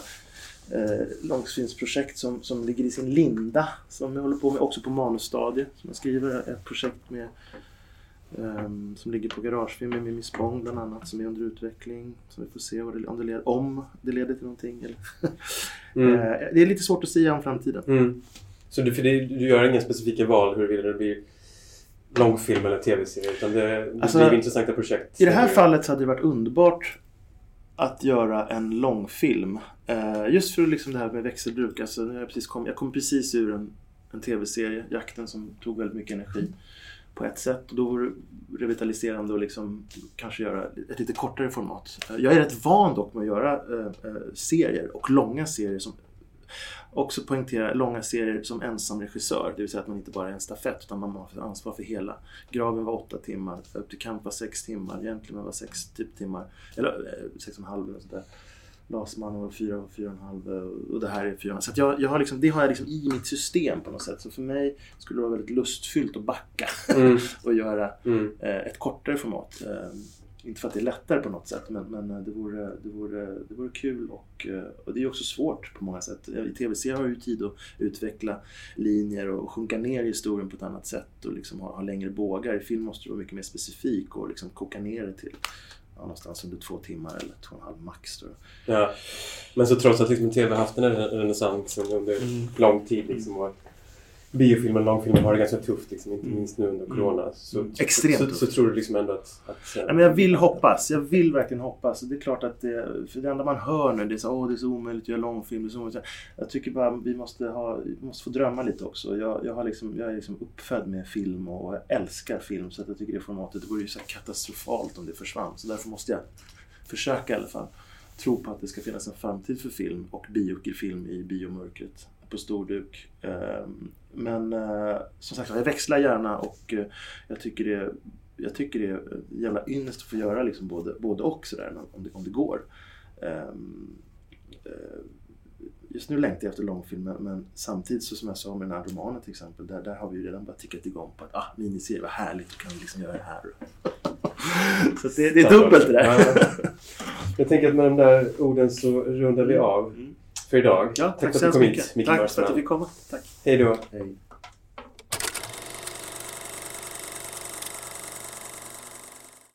eh, långfilmsprojekt som, som ligger i sin linda. Som jag håller på med också på manusstadiet. Som jag skriver ett projekt med ehm, som ligger på Garagefilm med Mimmi Spång bland annat. Som är under utveckling. Så vi får se vad det, om, det leder, om det leder till någonting. Eller. Mm. Eh, det är lite svårt att säga om framtiden. Mm. Så du, det, du gör inga specifika val huruvida det blir långfilm eller tv-serie utan det, det Alltså, blir intressanta projekt. I det här fallet så hade det varit underbart att göra en långfilm. Eh, just för liksom det här med växelbruk. Alltså, jag, precis kom, jag kom precis ur en, en tv-serie, Jakten, som tog väldigt mycket energi på ett sätt. Och då vore det revitaliserande att liksom kanske göra ett lite kortare format. Eh, jag är rätt van dock med att göra eh, eh serier och långa serier som också poängtera långa serier som ensam regissör. Det vill säga att man inte bara är en stafett utan man har ansvar för hela. Graven var åtta timmar, eh, Upp till kamp var sex timmar, Gentlemen var sex typ timmar. Eller eh, sex och en halv eller sånt där. Fyra och fyra och en halv eh, och det här är fyra och en halv. Så att jag, jag har liksom, det har jag liksom i mitt system på något sätt. Så för mig skulle det vara väldigt lustfyllt att backa Mm. och göra Mm. eh, ett kortare format. Eh, inte för att det är lättare på något sätt men, men det, vore, det, vore, det vore kul och, och det är också svårt på många sätt. I tv-serier har du ju tid att utveckla linjer och sjunka ner i historien på ett annat sätt och liksom ha, ha längre bågar. I film måste du vara mycket mer specifik och liksom koka ner det till ja, någonstans under två timmar eller två och en halv max. Då. Ja. Men så trots att liksom TV haft en renässans under Mm. lång tid liksom, och biofilmen långfilmen har det ganska tufft, liksom, inte Mm. minst nu under corona. Så, Mm. Extremt så, så, så tror du liksom ändå att... att eh, Ja, men jag vill hoppas. Jag vill verkligen hoppas. Det är klart att det, för det enda man hör nu det är så, Åh, det är så omöjligt att göra långfilm. Det är så omöjligt. Jag tycker bara vi måste, ha, vi måste få drömma lite också. Jag, jag, har liksom, jag är liksom uppfödd med film och jag älskar film. Så att jag tycker det formatet, det vore ju så katastrofalt om det försvann. Så därför måste jag försöka i alla fall tro på att det ska finnas en framtid för film och biofilm i biomörkret på storduk. Ehm, Men eh, som sagt jag växlar gärna och eh, jag tycker det jag tycker det är jävla ynnest att få göra liksom både, både och sådär om det, om det går. Eh, just nu längtar jag efter långfilmer men samtidigt så som jag sa med den här romanen till exempel där, där har vi ju redan bara tickat igång på att ah, miniserie, vad härligt, då kan vi liksom göra det här. så det, det är dubbelt det där. Ja. Jag tänker att med de där orden så rundar vi av för idag. Ja, tack för så att du kom mycket. hit, Mikael Tack för att du fick komma. Tack. Hej då. Hej.